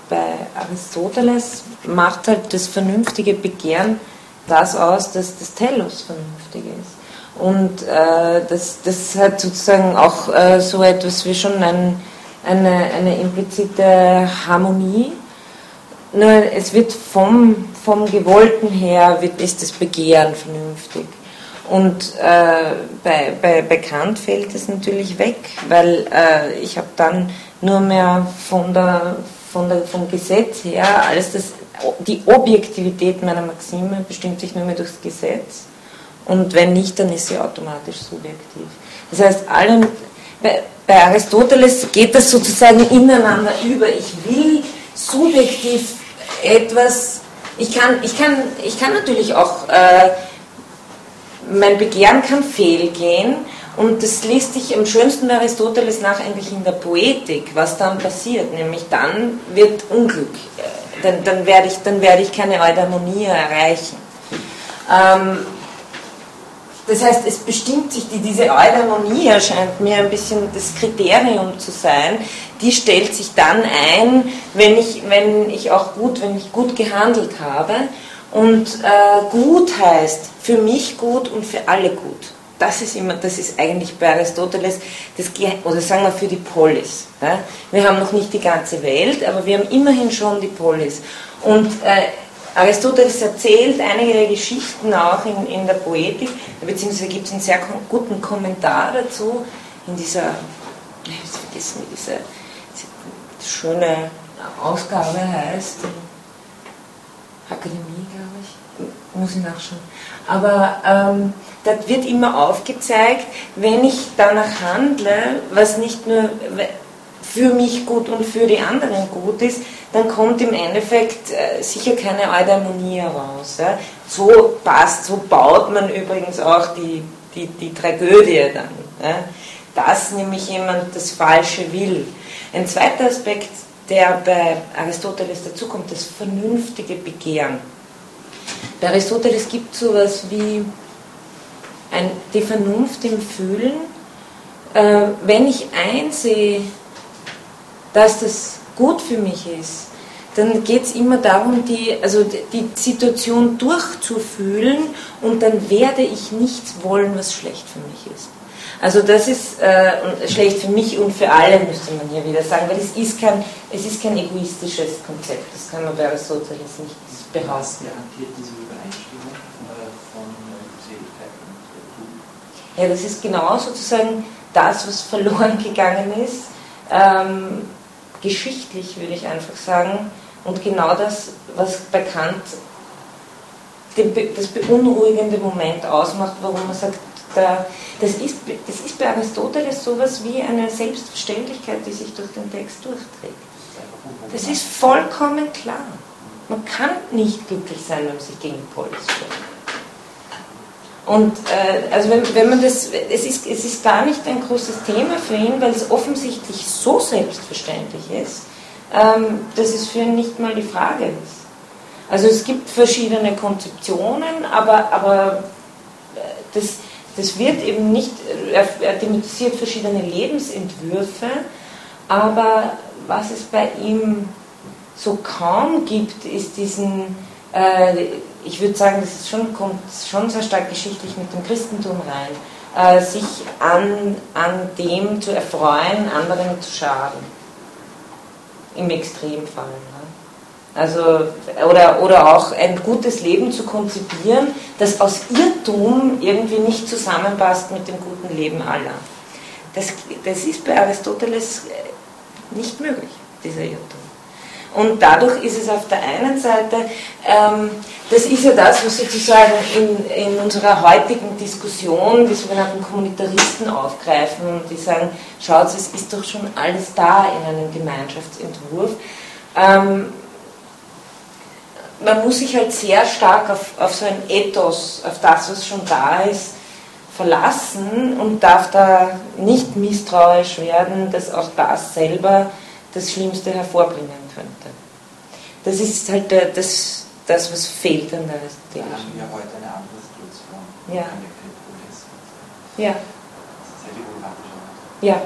bei Aristoteles macht halt das vernünftige Begehren das aus, dass das Telos vernünftig ist. Und äh, das, das hat sozusagen auch äh, so etwas wie schon ein, eine, eine implizite Harmonie. Nur es wird vom, vom Gewollten her, wird, ist das Begehren vernünftig. Und äh, bei, bei, bei Kant fällt es natürlich weg, weil äh, ich habe dann nur mehr von der, von der, vom Gesetz her alles das die Objektivität meiner Maxime bestimmt sich nur mehr durchs Gesetz und wenn nicht, dann ist sie automatisch subjektiv. Das heißt, allen, bei, bei Aristoteles geht das sozusagen ineinander über. Ich will subjektiv etwas, ich kann, ich kann, ich kann natürlich auch, äh, mein Begehren kann fehlgehen und das liest sich am schönsten bei Aristoteles nach eigentlich in der Poetik, was dann passiert, nämlich dann wird Unglück äh, dann, dann, werde, ich, dann werde ich keine Eudaimonie erreichen. Ähm, das heißt, es bestimmt sich, die, diese Eudaimonie erscheint mir ein bisschen das Kriterium zu sein, die stellt sich dann ein, wenn ich, wenn ich auch gut, wenn ich gut gehandelt habe. Und äh, gut heißt für mich gut und für alle gut. Das ist immer, das ist eigentlich bei Aristoteles, das, oder sagen wir für die Polis. Ja? Wir haben noch nicht die ganze Welt, aber wir haben immerhin schon die Polis. Und äh, Aristoteles erzählt einige Geschichten auch in, in der Poetik, beziehungsweise gibt es einen sehr guten Kommentar dazu in dieser, ich habe vergessen, wie diese, diese schöne Ausgabe heißt, Akademie, glaube ich, muss ich nachschauen. Aber ähm, da wird immer aufgezeigt, wenn ich danach handle, was nicht nur für mich gut und für die anderen gut ist, dann kommt im Endeffekt äh, sicher keine Eudaimonie heraus. So passt, so baut man übrigens auch die, die, die Tragödie dann. Dass nämlich jemand das Falsche will. Ein zweiter Aspekt, der bei Aristoteles dazukommt, das vernünftige Begehren. Bei Aristoteles gibt es sowas wie ein, die Vernunft im Fühlen. Äh, wenn ich einsehe, dass das gut für mich ist, dann geht es immer darum, die, also die Situation durchzufühlen und dann werde ich nichts wollen, was schlecht für mich ist. Also das ist äh, schlecht für mich und für alle, müsste man hier wieder sagen, weil es ist kein, es ist kein egoistisches Konzept, das kann man bei Aristoteles nicht behaupten. Was Ja, das ist genau sozusagen das, was verloren gegangen ist. Ähm, geschichtlich, würde ich einfach sagen. Und genau das, was bei Kant das beunruhigende Moment ausmacht, warum man sagt, das, ist, das ist bei Aristoteles sowas wie eine Selbstverständlichkeit, die sich durch den Text durchträgt. Das ist vollkommen klar. Man kann nicht glücklich sein, wenn man sich gegen Polis stellt. Und äh, also wenn, wenn man das, es ist, es ist gar nicht ein großes Thema für ihn, weil es offensichtlich so selbstverständlich ist, ähm, dass es für ihn nicht mal die Frage ist. Also es gibt verschiedene Konzeptionen, aber, aber äh, das, das wird eben nicht, er, er thematisiert verschiedene Lebensentwürfe, aber was es bei ihm so kaum gibt, ist diesen äh, ich würde sagen, das schon, kommt schon sehr stark geschichtlich mit dem Christentum rein, äh, sich an, an dem zu erfreuen, anderen zu schaden. Im Extremfall. Ne? Also, oder, oder auch ein gutes Leben zu konzipieren, das aus Irrtum irgendwie nicht zusammenpasst mit dem guten Leben aller. Das, das ist bei Aristoteles äh, nicht möglich, dieser Irrtum. Und dadurch ist es auf der einen Seite, ähm, das ist ja das, was sozusagen in, in unserer heutigen Diskussion die sogenannten Kommunitaristen aufgreifen und die sagen, schaut, es ist doch schon alles da in einem Gemeinschaftsentwurf. Ähm, man muss sich halt sehr stark auf, auf so ein Ethos, auf das, was schon da ist, verlassen und darf da nicht misstrauisch werden, dass auch das selber das Schlimmste hervorbringen könnte. Das ist halt der, das, das, was fehlt an der Aristotelischen. Wir haben ja heute eine andere Situation. Ja. Ja. Ja.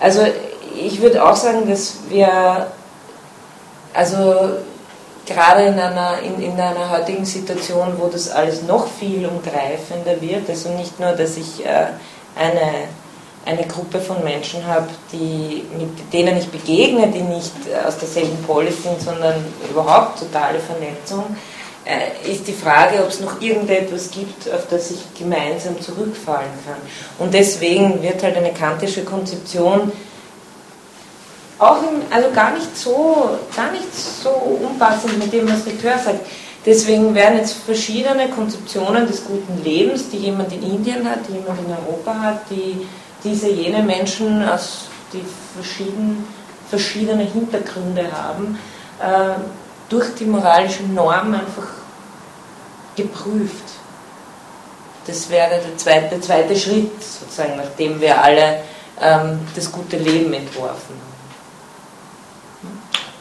Also ich würde auch sagen, dass wir, also gerade in einer, in, in einer heutigen Situation, wo das alles noch viel umgreifender wird, also nicht nur, dass ich äh, eine eine Gruppe von Menschen habe, die, mit denen ich begegne, die nicht aus derselben Polis sind, sondern überhaupt totale Vernetzung, äh, ist die Frage, ob es noch irgendetwas gibt, auf das ich gemeinsam zurückfallen kann. Und deswegen wird halt eine kantische Konzeption auch im, also gar nicht so, gar nicht so unpassend mit dem, was Ricoeur sagt. Deswegen werden jetzt verschiedene Konzeptionen des guten Lebens, die jemand in Indien hat, die jemand in Europa hat, die diese jene Menschen, die verschieden, verschiedene Hintergründe haben, äh, durch die moralischen Normen einfach geprüft. Das wäre der zweite, der zweite Schritt, sozusagen, nachdem wir alle ähm, das gute Leben entworfen haben.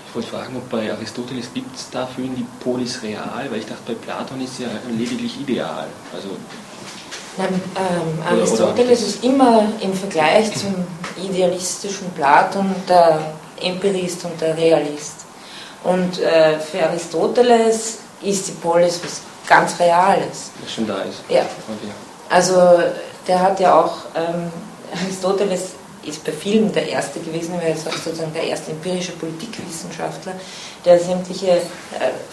Ich wollte fragen, ob bei Aristoteles gibt es dafür die Polis real, weil ich dachte, bei Platon ist ja lediglich ideal. Also Nein, ähm, Aristoteles ist immer im Vergleich zum idealistischen Platon der Empirist und der Realist. Und äh, für Aristoteles ist die Polis was ganz Reales. Was schon da ist. Ja. Also der hat ja auch, ähm, Aristoteles ist bei vielen der Erste gewesen, weil er ist sozusagen der erste empirische Politikwissenschaftler, der sämtliche äh,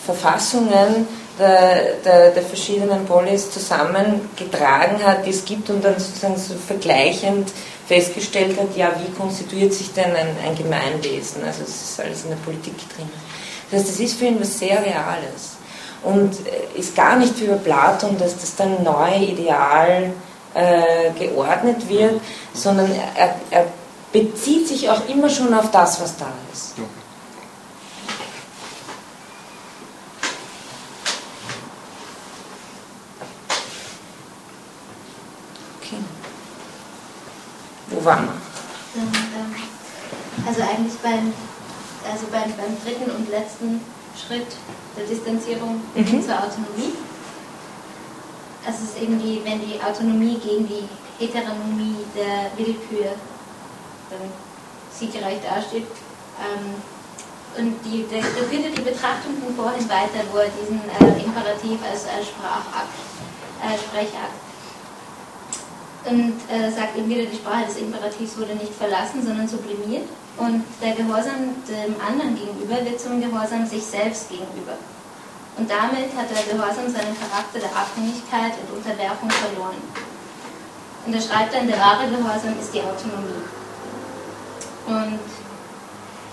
Verfassungen der, der, der, verschiedenen Polis zusammengetragen hat, die es gibt und dann sozusagen so vergleichend festgestellt hat, ja, wie konstituiert sich denn ein, ein Gemeinwesen? Also es ist alles in der Politik drin. Das heißt, das ist für ihn was sehr Reales und äh, ist gar nicht wie bei Platon, dass das dann neu ideal äh, geordnet wird, sondern er, er, bezieht sich auch immer schon auf das, was da ist. Okay. Wo waren wir? Ähm, also eigentlich beim, also beim, beim dritten und letzten Schritt der Distanzierung mhm. zur Autonomie also es ist eben die, wenn die Autonomie gegen die Heteronomie der Willkür dann siegreich dasteht. Ähm, und die, der, der findet die Betrachtung von vorhin weiter, wo er diesen äh, Imperativ als, als Sprachakt, äh, Sprechakt und äh, sagt eben wieder, die Sprache des Imperativs wurde nicht verlassen, sondern sublimiert. Und der Gehorsam dem anderen gegenüber wird zum Gehorsam sich selbst gegenüber. Und damit hat der Gehorsam seinen Charakter der Abhängigkeit und Unterwerfung verloren. Und er schreibt dann, der wahre Gehorsam ist die Autonomie. Und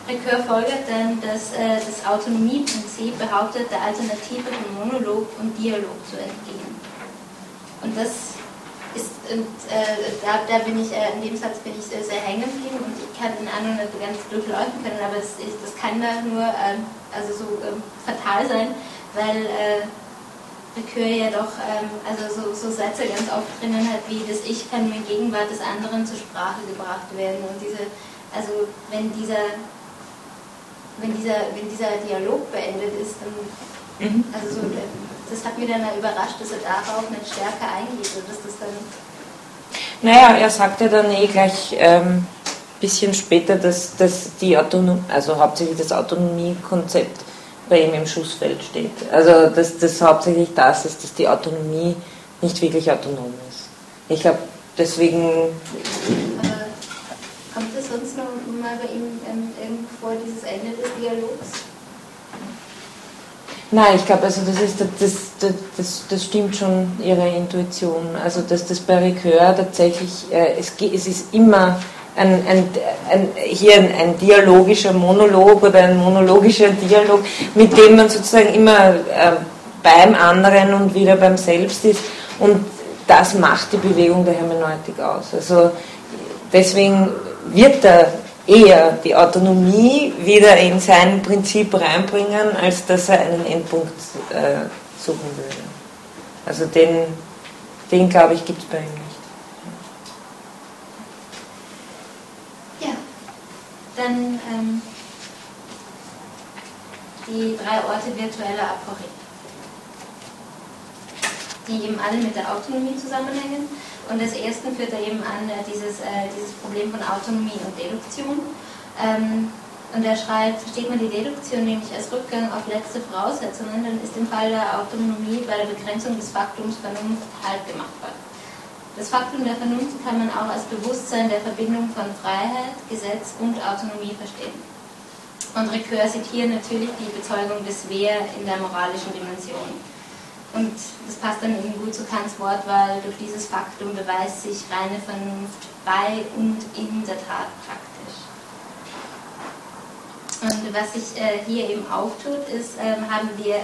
Ricoeur folgert dann, dass äh, das Autonomieprinzip behauptet, der Alternative von Monolog und Dialog zu entgehen. Und das ist, und äh, da, da, bin ich, äh, in dem Satz bin ich sehr, sehr hängen geblieben und ich kann den anderen nicht ganz durchleuchten können, aber das, ich, das kann da nur ähm, also so ähm, fatal sein, weil äh, Ricoeur ja doch ähm, also so, so Sätze ganz oft drinnen hat, wie das Ich kann mit Gegenwart des anderen zur Sprache gebracht werden. Und diese, also wenn dieser, wenn dieser, wenn dieser Dialog beendet ist, dann mhm. also so, das hat mich dann überrascht, dass er darauf nicht stärker eingeht und dass das dann. Naja, er sagte dann eh gleich ähm, bisschen später, dass, dass die Autonomie, also hauptsächlich das Autonomiekonzept bei ihm im Schussfeld steht. Also dass das hauptsächlich das ist, dass die Autonomie nicht wirklich autonom ist. Ich glaube, deswegen. Aber kommt es sonst noch mal bei ihm ähm, vor, dieses Ende des Dialogs? Nein, ich glaube, also das, ist, das, das, das, das stimmt schon, Ihre Intuition. Also dass das bei Ricoeur tatsächlich, äh, es, es ist immer ein, ein, ein, hier ein, dialogischer Monolog oder ein monologischer Dialog, mit dem man sozusagen immer äh, beim anderen und wieder beim Selbst ist. Und das macht die Bewegung der Hermeneutik aus. Also deswegen wird er eher die Autonomie wieder in sein Prinzip reinbringen, als dass er einen Endpunkt äh, suchen würde. Also den, den glaube ich, gibt es bei ihm nicht. Dann ähm, die drei Orte virtueller Aporie, die eben alle mit der Autonomie zusammenhängen. Und das erste führt er eben an äh, dieses, äh, dieses Problem von Autonomie und Deduktion. Ähm, und er schreibt, versteht man die Deduktion nämlich als Rückgang auf letzte Voraussetzungen, dann ist im Fall der Autonomie bei der Begrenzung des Faktums Vernunft Halt gemacht worden. Das Faktum der Vernunft kann man auch als Bewusstsein der Verbindung von Freiheit, Gesetz und Autonomie verstehen. Und Ricoeur hier natürlich die Bezeugung des Wer in der moralischen Dimension. Und das passt dann eben gut zu Kants Wortwahl, durch dieses Faktum beweist sich reine Vernunft bei und in der Tat praktisch. Und was sich äh, hier eben auftut, ist, ähm, haben wir,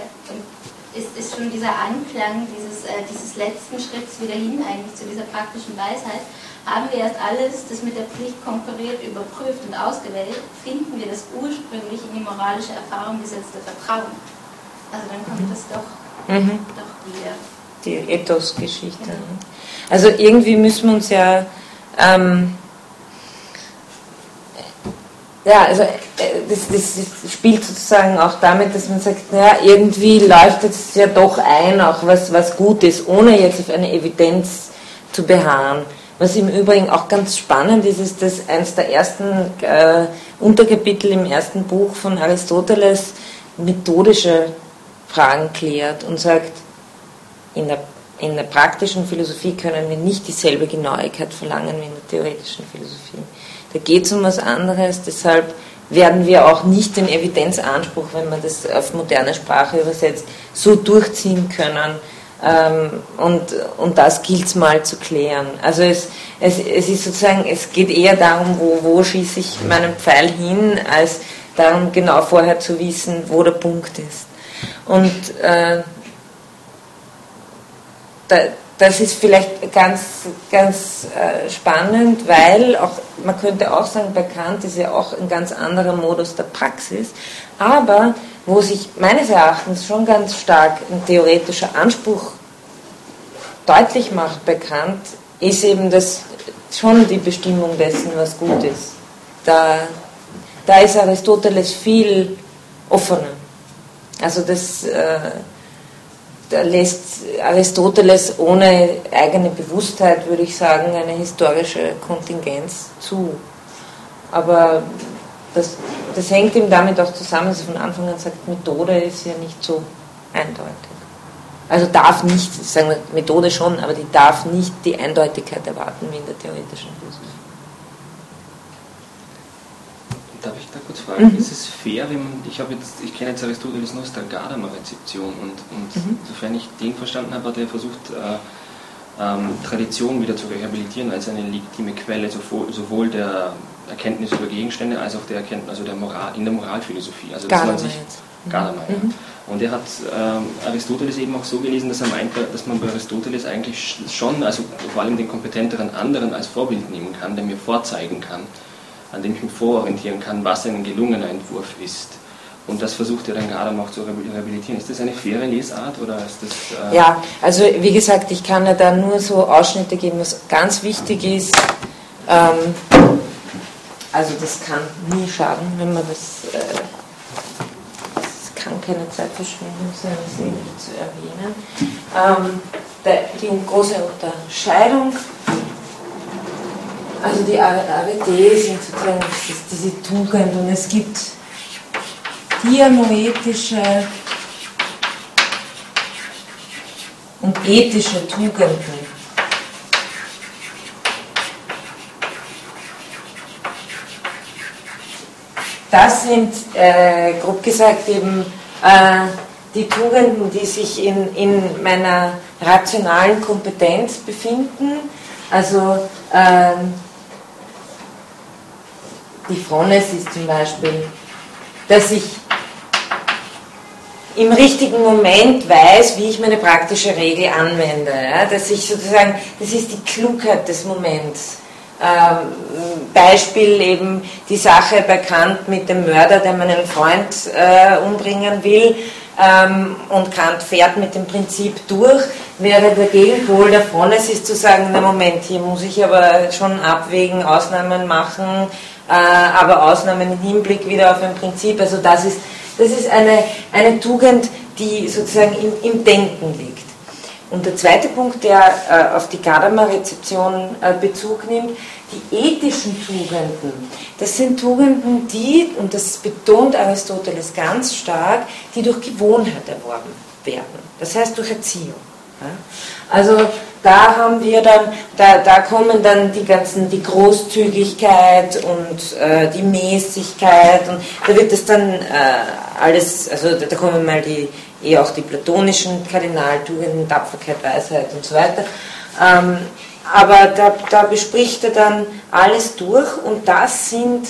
ist, ist schon dieser Anklang dieses, äh, dieses letzten Schritts wieder hin eigentlich zu dieser praktischen Weisheit. Haben wir erst alles, das mit der Pflicht konkurriert, überprüft und ausgewählt, finden wir das ursprünglich in die moralische Erfahrung gesetzte Vertrauen. Also dann kommt das doch, mhm. doch wieder. Die Ethos-Geschichte. Genau. Also irgendwie müssen wir uns ja ähm, ja, also äh, das, das, spielt sozusagen auch damit, dass man sagt, naja, irgendwie leuchtet es ja doch ein, auch was, was gut ist, ohne jetzt auf eine Evidenz zu beharren. Was im Übrigen auch ganz spannend ist, ist, dass eines der ersten äh, Unterkapitel im ersten Buch von Aristoteles methodische Fragen klärt und sagt, in der in der praktischen Philosophie können wir nicht dieselbe Genauigkeit verlangen wie in der theoretischen Philosophie. Da geht es um was anderes, deshalb werden wir auch nicht den Evidenzanspruch, wenn man das auf moderne Sprache übersetzt, so durchziehen können. Ähm, und, und das gilt es mal zu klären. Also es, es, es ist sozusagen, es geht eher darum, wo, wo schieße ich meinen Pfeil hin, als darum genau vorher zu wissen, wo der Punkt ist. Und äh, da, das ist vielleicht ganz, ganz äh, spannend, weil auch, man könnte auch sagen, bei Kant ist ja auch ein ganz anderer Modus der Praxis, aber wo sich meines Erachtens schon ganz stark ein theoretischer Anspruch deutlich macht bei Kant, ist eben das schon die Bestimmung dessen, was gut ist. Da, da ist Aristoteles viel offener. Also das... Da lässt Aristoteles ohne eigene Bewusstheit, würde ich sagen, eine historische Kontingenz zu. Aber das, das hängt ihm damit auch zusammen, dass er von Anfang an sagt, Methode ist ja nicht so eindeutig. Also darf nicht, sagen wir Methode schon, aber die darf nicht die Eindeutigkeit erwarten wie in der theoretischen Philosophie. Darf ich da kurz fragen, mhm. ist es fair, wenn man, ich habe jetzt, ich kenne jetzt Aristoteles nur aus der Gadamer-Rezeption und, und mhm. sofern ich den verstanden habe, hat er versucht, äh, ähm, Tradition wieder zu rehabilitieren als eine legitime Quelle sowohl, sowohl der Erkenntnis über Gegenstände als auch der Erkenntnis, also der Moral, in der Moralphilosophie. Also dass man sich, Gadamer, mhm. ja. Und er hat ähm, Aristoteles eben auch so gelesen, dass er meinte, dass man bei Aristoteles eigentlich schon, also vor allem den kompetenteren anderen als Vorbild nehmen kann, der mir vorzeigen kann, an dem ich mich vororientieren kann, was ein gelungener Entwurf ist. Und das versucht er dann gerade noch zu rehabilitieren. Ist das eine faire Lesart oder ist das. Äh ja, also wie gesagt, ich kann ja da nur so Ausschnitte geben, was ganz wichtig ist. Ähm, also das kann nie schaden, wenn man das. Äh, kann keine Zeitverschwendung sein, das irgendwie zu erwähnen. Ähm, die große Unterscheidung also die Arete sind sozusagen diese Tugend und es gibt dianoetische und ethische Tugenden. Das sind, äh, grob gesagt, eben äh, die Tugenden, die sich in, in meiner rationalen Kompetenz befinden. Also äh, die Frones ist zum Beispiel, dass ich im richtigen Moment weiß, wie ich meine praktische Regel anwende. Ja? Dass ich sozusagen, das ist die Klugheit des Moments. Ähm, Beispiel eben die Sache bei Kant mit dem Mörder, der meinen Freund äh, umbringen will. Ähm, und Kant fährt mit dem Prinzip durch, wäre der Gegenpol der Frones ist zu sagen, na Moment, hier muss ich aber schon abwägen, Ausnahmen machen, aber Ausnahmen im Hinblick wieder auf ein Prinzip. Also das ist, das ist eine, eine Tugend, die sozusagen im, im Denken liegt. Und der zweite Punkt, der äh, auf die Gadamer-Rezeption äh, Bezug nimmt, die ethischen Tugenden. Das sind Tugenden, die, und das betont Aristoteles ganz stark, die durch Gewohnheit erworben werden. Das heißt durch Erziehung. Ja? Also da haben wir dann, da, da kommen dann die ganzen, die Großzügigkeit und äh, die Mäßigkeit und da wird es dann äh, alles, also da, da kommen mal die, eh auch die platonischen Kardinaltugenden, Tapferkeit, Weisheit und so weiter. Ähm, aber da, da bespricht er dann alles durch und das sind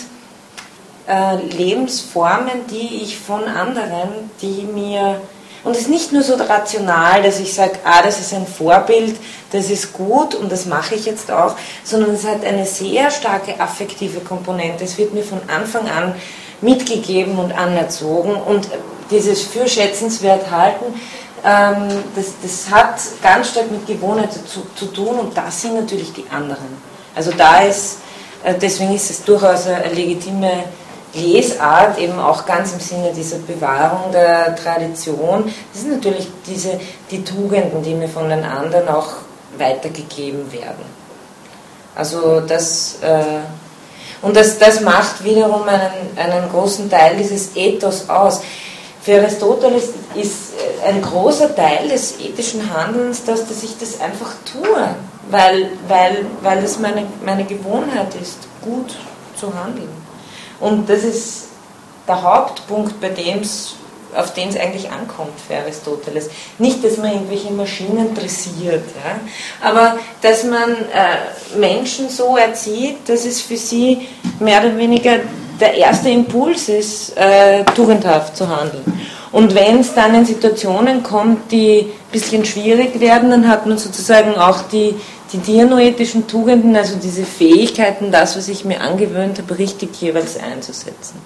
äh, Lebensformen, die ich von anderen, die mir und es ist nicht nur so rational, dass ich sage, ah, das ist ein Vorbild, das ist gut und das mache ich jetzt auch, sondern es hat eine sehr starke affektive Komponente. Es wird mir von Anfang an mitgegeben und anerzogen und dieses für schätzenswert halten, ähm, das, das hat ganz stark mit Gewohnheit zu, zu tun und das sind natürlich die anderen. Also da ist, äh, deswegen ist es durchaus eine legitime Lesart eben auch ganz im Sinne dieser Bewahrung der Tradition. Das sind natürlich diese, die Tugenden, die mir von den anderen auch weitergegeben werden. Also das, äh, und das, das macht wiederum einen, einen großen Teil dieses Ethos aus. Für Aristoteles ist ein großer Teil des ethischen Handelns, dass, dass ich das einfach tue, weil, weil, weil es meine, meine Gewohnheit ist, gut zu handeln. Und das ist der Hauptpunkt, bei dem auf den es eigentlich ankommt für Aristoteles. Nicht, dass man irgendwelche Maschinen dressiert, ja, aber dass man äh, Menschen so erzieht, dass es für sie mehr oder weniger der erste Impuls ist, äh, tugendhaft zu handeln. Und wenn es dann in Situationen kommt, die ein bisschen schwierig werden, dann hat man sozusagen auch die, die dianoetischen Tugenden, also diese Fähigkeiten, das, was ich mir angewöhnt habe, richtig jeweils einzusetzen.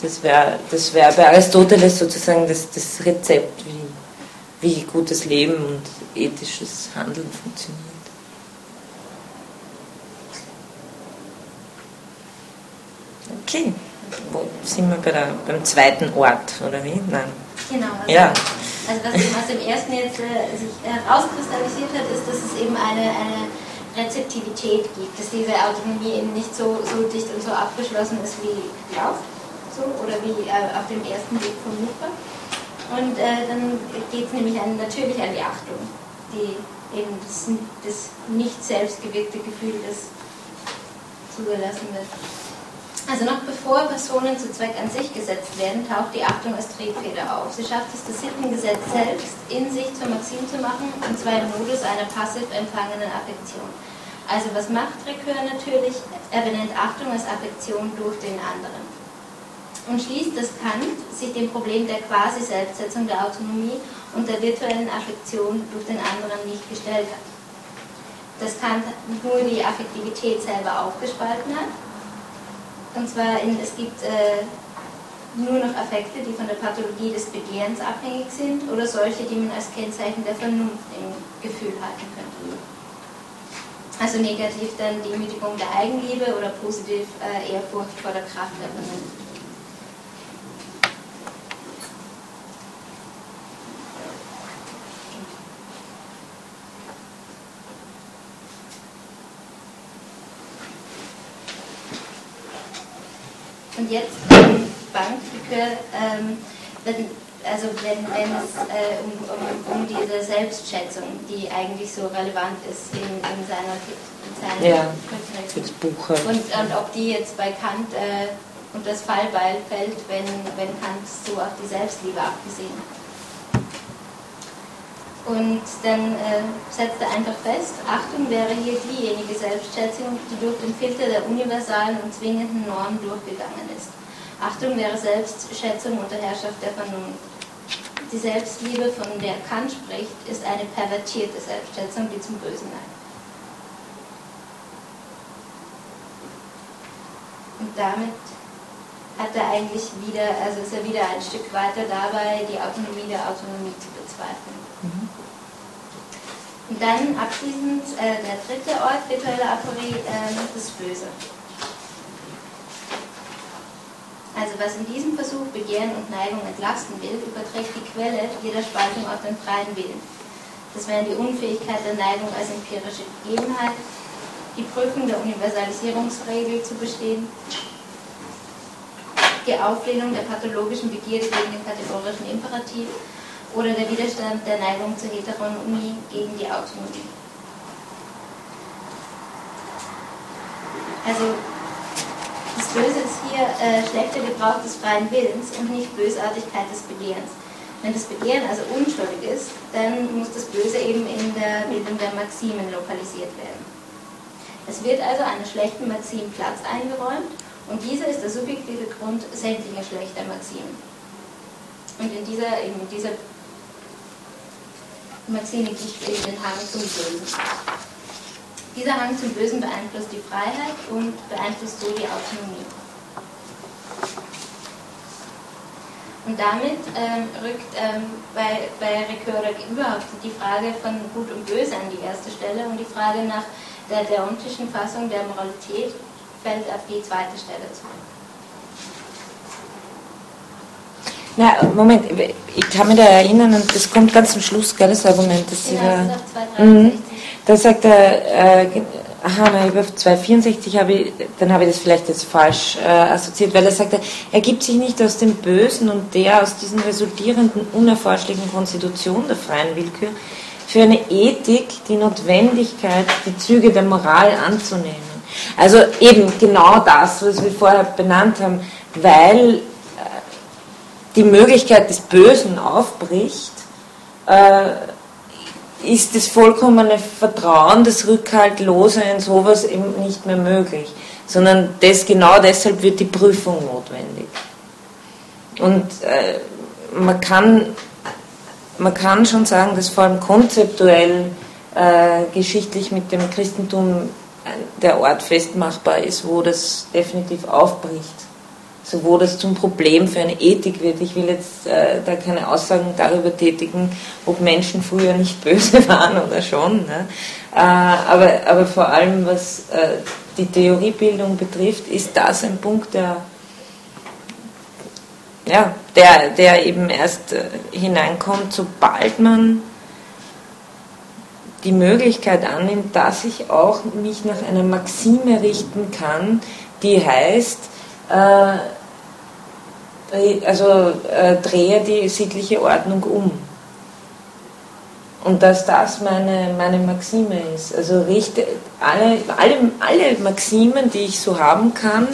Das wäre das wär bei Aristoteles sozusagen das, das Rezept, wie, wie gutes Leben und ethisches Handeln funktioniert. Okay, wo sind wir bei der, beim zweiten Ort, oder wie? Nein. Genau. Also, ja. also was eben aus dem ersten jetzt äh, sich herauskristallisiert hat, ist, dass es eben eine, eine Rezeptivität gibt, dass diese Autonomie eben nicht so, so dicht und so abgeschlossen ist wie geglaubt so oder wie äh, auf dem ersten Weg vermutbar. Und äh, dann geht es nämlich an, natürlich an die Achtung, die eben das, das nicht selbstgewirkte Gefühl, das zugelassen wird. Also noch bevor Personen zu Zweck an sich gesetzt werden, taucht die Achtung als Triebfeder auf. Sie schafft es, das Sittengesetz selbst in sich zur Maxim zu machen, und zwar im Modus einer passiv empfangenen Affektion. Also was macht Rekör natürlich? Er benennt Achtung als Affektion durch den anderen und schließt, dass Kant sich dem Problem der Quasi-Selbstsetzung der Autonomie und der virtuellen Affektion durch den anderen nicht gestellt hat. Dass Kant nur die Affektivität selber aufgespalten hat. Und zwar, in, es gibt äh, nur noch Affekte, die von der Pathologie des Begehrens abhängig sind oder solche, die man als Kennzeichen der Vernunft im Gefühl halten könnte. Also negativ dann Demütigung der Eigenliebe oder positiv äh, Ehrfurcht vor der Kraft der Vernunft. Und jetzt ähm, Bankstücke, ähm, wenn, also wenn, wenn es äh, um, um, um, diese Selbstschätzung, die eigentlich so relevant ist in, in seiner, in ja, Buch. Halt. Und, und ob die jetzt bei Kant äh, und das Fallbeil fällt, wenn, wenn Kant so auf die Selbstliebe abgesehen hat. Und dann äh, setzt er einfach fest, Achtung wäre hier diejenige Selbstschätzung, die durch den Filter der universalen und zwingenden Normen durchgegangen ist. Achtung wäre Selbstschätzung unter Herrschaft der Vernunft. Die Selbstliebe, von der Kant spricht, ist eine pervertierte Selbstschätzung, die zum Bösen neigt. Und damit hat er eigentlich wieder, also ist er wieder ein Stück weiter dabei, die Autonomie der Autonomie zu bezweifeln. Mhm. Und dann abschließend äh, der dritte Ort, virtuelle Aporie, äh, das Böse. Also was in diesem Versuch Begehren und Neigung entlasten will, überträgt die Quelle jeder Spaltung auf den freien Willen. Das wären die Unfähigkeit der Neigung als empirische Gegebenheit, die Prüfung der Universalisierungsregel zu bestehen, die Auflehnung der pathologischen Begierde gegen den kategorischen Imperativ oder der Widerstand der Neigung zur Heteronomie gegen die Autonomie. Also das Böse ist hier äh, schlechter Gebrauch des freien Willens und nicht Bösartigkeit des Begehrens. Wenn das Begehren also unschuldig ist, dann muss das Böse eben in der Bildung der Maximen lokalisiert werden. Es wird also einer schlechten Maxim Platz eingeräumt und dieser ist der subjektive Grund sämtlicher schlechter Maximen. Und in dieser, in dieser Gibt eben den Hang zum Bösen. Dieser Hang zum Bösen beeinflusst die Freiheit und beeinflusst so die Autonomie. Und damit ähm, rückt ähm, bei, bei Recurre überhaupt die Frage von Gut und Böse an die erste Stelle und die Frage nach der deontischen Fassung der Moralität fällt auf die zweite Stelle zurück. Na, Moment, ich kann mich da erinnern, und das kommt ganz zum Schluss, gell, das Argument, das ja, Sie da, mhm. da sagt er, äh, aha, über 264 habe ich, dann habe ich das vielleicht jetzt falsch äh, assoziiert, weil er sagte, er gibt sich nicht aus dem Bösen und der aus diesen resultierenden unerforschlichen Konstitution der freien Willkür für eine Ethik die Notwendigkeit, die Züge der Moral anzunehmen. Also eben genau das, was wir vorher benannt haben, weil die Möglichkeit des Bösen aufbricht, äh, ist das vollkommene Vertrauen, das Rückhaltlose in sowas eben nicht mehr möglich, sondern das, genau deshalb wird die Prüfung notwendig. Und äh, man, kann, man kann schon sagen, dass vor allem konzeptuell äh, geschichtlich mit dem Christentum der Ort festmachbar ist, wo das definitiv aufbricht. So wo das zum Problem für eine Ethik wird. Ich will jetzt äh, da keine Aussagen darüber tätigen, ob Menschen früher nicht böse waren oder schon. Ne? Äh, aber, aber vor allem, was äh, die Theoriebildung betrifft, ist das ein Punkt, der, ja, der, der eben erst äh, hineinkommt, sobald man die Möglichkeit annimmt, dass ich auch mich nach einer Maxime richten kann, die heißt, äh, also äh, drehe die sittliche Ordnung um. Und dass das meine, meine Maxime ist. Also richte alle, alle, alle Maximen, die ich so haben kann,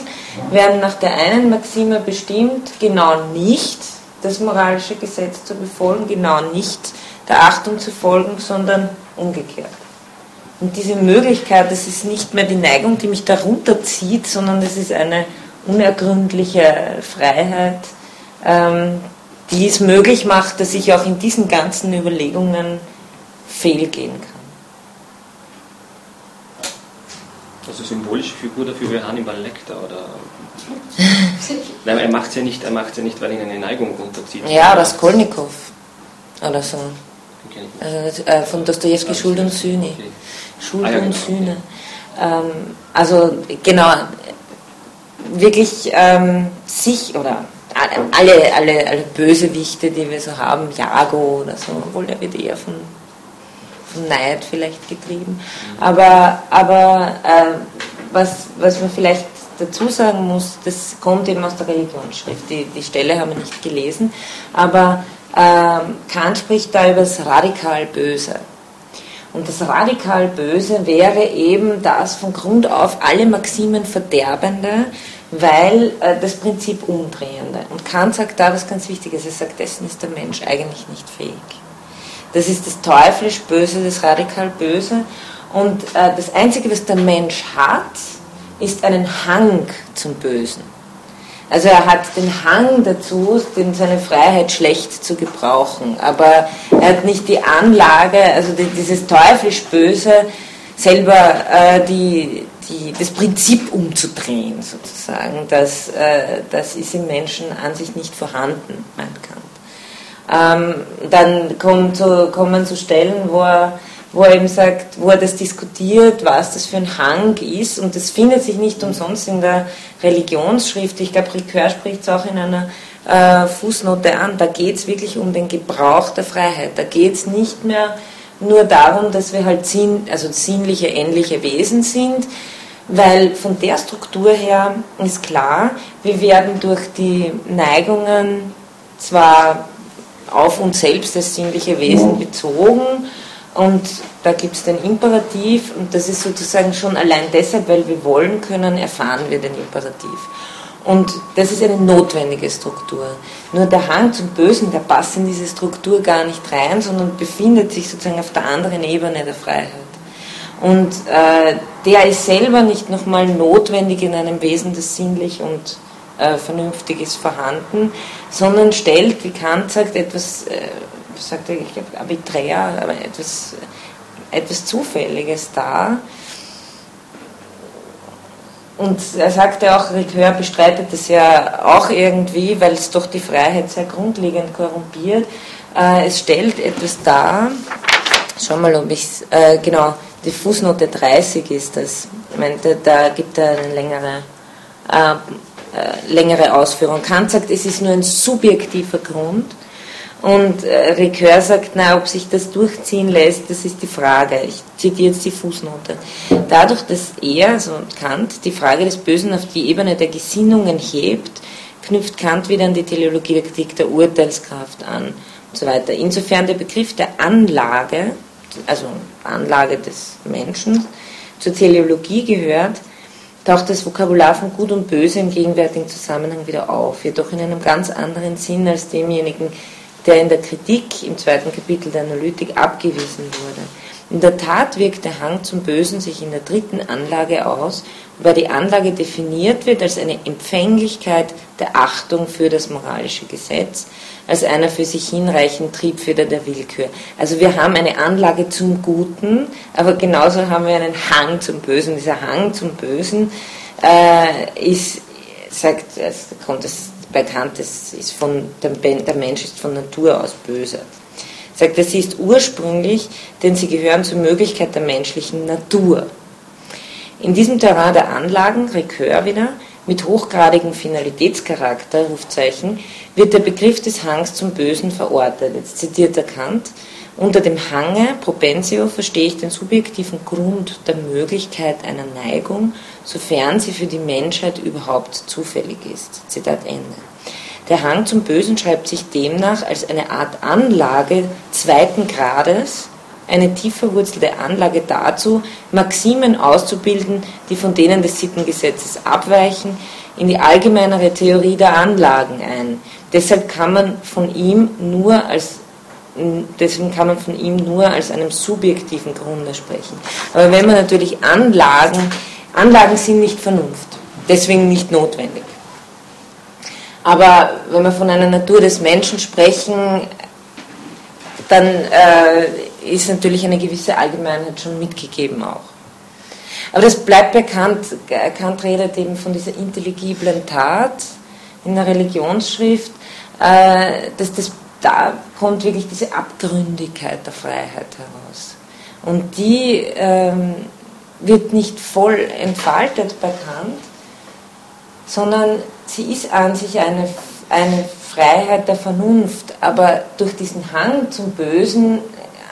werden nach der einen Maxime bestimmt, genau nicht das moralische Gesetz zu befolgen, genau nicht der Achtung zu folgen, sondern umgekehrt. Und diese Möglichkeit, das ist nicht mehr die Neigung, die mich darunter zieht, sondern das ist eine unergründliche Freiheit, ähm, die es möglich macht, dass ich auch in diesen ganzen Überlegungen fehlgehen kann. Also symbolische Figur dafür wäre Hannibal Lecter oder Nein, er macht es ja nicht, ja nicht, weil ihn eine Neigung runterzieht. Ja, Raskolnikow oder so. Also, äh, von Dostoevsky Schuld und Sühne. Okay. Schuld ah, ja, und genau. Sühne. Ähm, also genau, wirklich ähm, sich oder alle, alle, alle Bösewichte, die wir so haben, Jago oder so, obwohl der wird eher von, von Neid vielleicht getrieben. Aber, aber äh, was, was man vielleicht dazu sagen muss, das kommt eben aus der Religionsschrift. Die, die Stelle haben wir nicht gelesen, aber ähm, Kant spricht da über das radikal Böse. Und das radikal Böse wäre eben das von Grund auf alle Maximen verderbende, weil äh, das Prinzip umdrehende. Und Kant sagt da was ganz Wichtiges, er sagt, dessen ist der Mensch eigentlich nicht fähig. Das ist das teuflisch Böse, das radikal Böse. Und äh, das Einzige, was der Mensch hat, ist einen Hang zum Bösen. Also er hat den Hang dazu, seine Freiheit schlecht zu gebrauchen, aber er hat nicht die Anlage, also dieses teuflisch Böse, selber äh, die, die, das Prinzip umzudrehen, sozusagen. Das, äh, das ist im Menschen an sich nicht vorhanden, meint Kant. Ähm, dann kommt zu, kommen zu Stellen, wo er wo er eben sagt, wo er das diskutiert, was das für ein Hang ist. Und das findet sich nicht umsonst in der Religionsschrift. Ich glaube, Ricoeur spricht es auch in einer äh, Fußnote an. Da geht es wirklich um den Gebrauch der Freiheit. Da geht es nicht mehr nur darum, dass wir halt sinn, also sinnliche, ähnliche Wesen sind, weil von der Struktur her ist klar, wir werden durch die Neigungen zwar auf uns selbst als sinnliche Wesen bezogen, und da gibt es den Imperativ und das ist sozusagen schon allein deshalb, weil wir wollen können, erfahren wir den Imperativ. Und das ist eine notwendige Struktur. Nur der Hang zum Bösen, der passt in diese Struktur gar nicht rein, sondern befindet sich sozusagen auf der anderen Ebene der Freiheit. Und äh, der ist selber nicht nochmal notwendig in einem Wesen, das sinnlich und äh, vernünftig ist, vorhanden, sondern stellt, wie Kant sagt, etwas äh, sagte ich, glaube arbiträr, aber etwas, etwas Zufälliges da. Und er sagte auch, Ricoeur bestreitet das ja auch irgendwie, weil es doch die Freiheit sehr grundlegend korrumpiert. Äh, es stellt etwas dar, schau mal, ob ich es, äh, genau, die Fußnote 30 ist das. Ich meinte, da gibt er eine längere, äh, äh, längere Ausführung. Kant sagt, es ist nur ein subjektiver Grund, Und äh, Ricoeur sagt, na, ob sich das durchziehen lässt, das ist die Frage. Ich zitiere jetzt die Fußnote. Dadurch, dass er, also Kant, die Frage des Bösen auf die Ebene der Gesinnungen hebt, knüpft Kant wieder an die Teleologie der Urteilskraft an und so weiter. Insofern der Begriff der Anlage, also Anlage des Menschen, zur Teleologie gehört, taucht das Vokabular von Gut und Böse im gegenwärtigen Zusammenhang wieder auf, jedoch in einem ganz anderen Sinn als demjenigen, der in der Kritik im zweiten Kapitel der Analytik abgewiesen wurde. In der Tat wirkt der Hang zum Bösen sich in der dritten Anlage aus, wobei die Anlage definiert wird als eine Empfänglichkeit der Achtung für das moralische Gesetz, als einer für sich hinreichenden Triebfeder der Willkür. Also wir haben eine Anlage zum Guten, aber genauso haben wir einen Hang zum Bösen. Dieser Hang zum Bösen äh, ist, sagt, also kommt das bei Kant, das ist von, der, Mensch ist von Natur aus böse. Sagt er, sie ist ursprünglich, denn sie gehören zur Möglichkeit der menschlichen Natur. In diesem Terrain der Anlagen, Recœur wieder, mit hochgradigem Finalitätscharakter, Rufzeichen, wird der Begriff des Hangs zum Bösen verortet. Jetzt zitiert er Kant. Unter dem Hange, Propensio, verstehe ich den subjektiven Grund der Möglichkeit einer Neigung, sofern sie für die Menschheit überhaupt zufällig ist. Zitat Ende. Der Hang zum Bösen schreibt sich demnach als eine Art Anlage zweiten Grades, eine tief verwurzelte Anlage dazu, Maximen auszubilden, die von denen des Sittengesetzes abweichen, in die allgemeinere Theorie der Anlagen ein. Deshalb kann man von ihm nur als deswegen kann man von ihm nur als einem subjektiven Grunde sprechen. Aber wenn man natürlich Anlagen, Anlagen sind nicht Vernunft, deswegen nicht notwendig. Aber wenn wir von einer Natur des Menschen sprechen, dann äh, ist natürlich eine gewisse Allgemeinheit schon mitgegeben auch. Aber das bleibt bekannt. Kant redet eben von dieser intelligiblen Tat in der Religionsschrift, äh, dass das, da kommt wirklich diese Abgründigkeit der Freiheit heraus. Und die ähm, wird nicht voll entfaltet bei Kant, sondern sie ist an sich eine, eine Freiheit der Vernunft, aber durch diesen Hang zum Bösen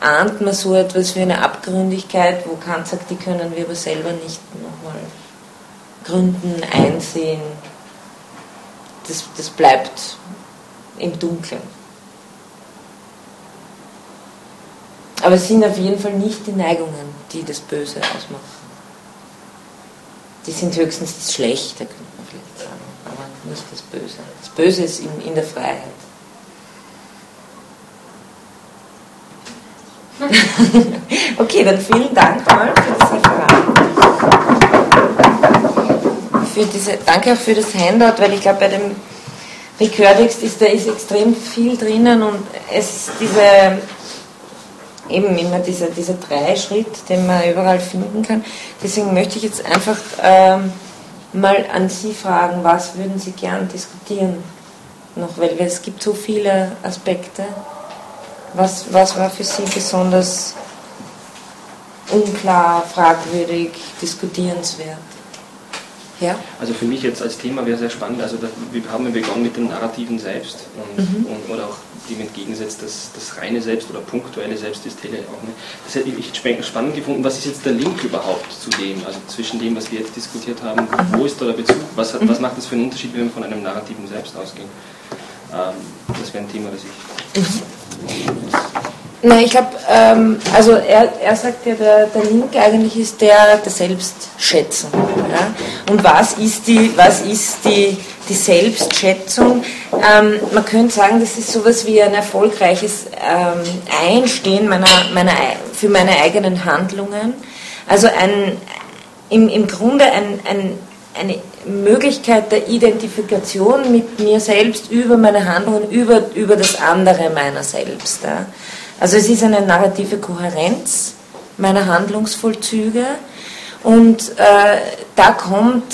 ahnt man so etwas wie eine Abgründigkeit, wo Kant sagt, die können wir aber selber nicht nochmal gründen, einsehen. Das, das bleibt im Dunkeln. Aber es sind auf jeden Fall nicht die Neigungen, die das Böse ausmachen. Die sind höchstens das Schlechte, könnte man vielleicht sagen, aber nicht das Böse. Das Böse ist in, in der Freiheit. okay, dann vielen Dank mal für das Referat. Für diese, danke auch für das Handout, weil ich glaube, bei dem Recordtext ist da ist extrem viel drinnen und es ist diese eben immer dieser, dieser Dreischritt, den man überall finden kann. Deswegen möchte ich jetzt einfach ähm, mal an Sie fragen, was würden Sie gern diskutieren noch, weil es gibt so viele Aspekte. Was, was war für Sie besonders unklar, fragwürdig, diskutierenswert? Ja? Also für mich jetzt als Thema wäre sehr spannend, also wir haben begonnen mit dem Narrativen selbst und, mhm. und, oder auch dem entgegensetzt, das, das reine Selbst oder punktuelle Selbst ist Tele auch nicht. Das hätte ich spannend gefunden. Was ist jetzt der Link überhaupt zu dem, also zwischen dem, was wir jetzt diskutiert haben, mhm. wo ist da der Bezug, was, hat, was macht das für einen Unterschied, wenn wir von einem narrativen Selbst ausgehen? Ähm, das wäre ein Thema, das ich. Mhm. Nein, ich glaube, ähm, also er, er sagt ja, der, der Link eigentlich ist der der Selbstschätzung. Ja? Und was ist die, was ist die, die Selbstschätzung? Ähm, man könnte sagen, das ist sowas wie ein erfolgreiches ähm, Einstehen meiner, meiner, für meine eigenen Handlungen. Also ein, im, im Grunde ein, ein, eine Möglichkeit der Identifikation mit mir selbst über meine Handlungen, über, über das andere meiner selbst. Ja? Also es ist eine narrative Kohärenz meiner Handlungsvollzüge und äh, da kommt,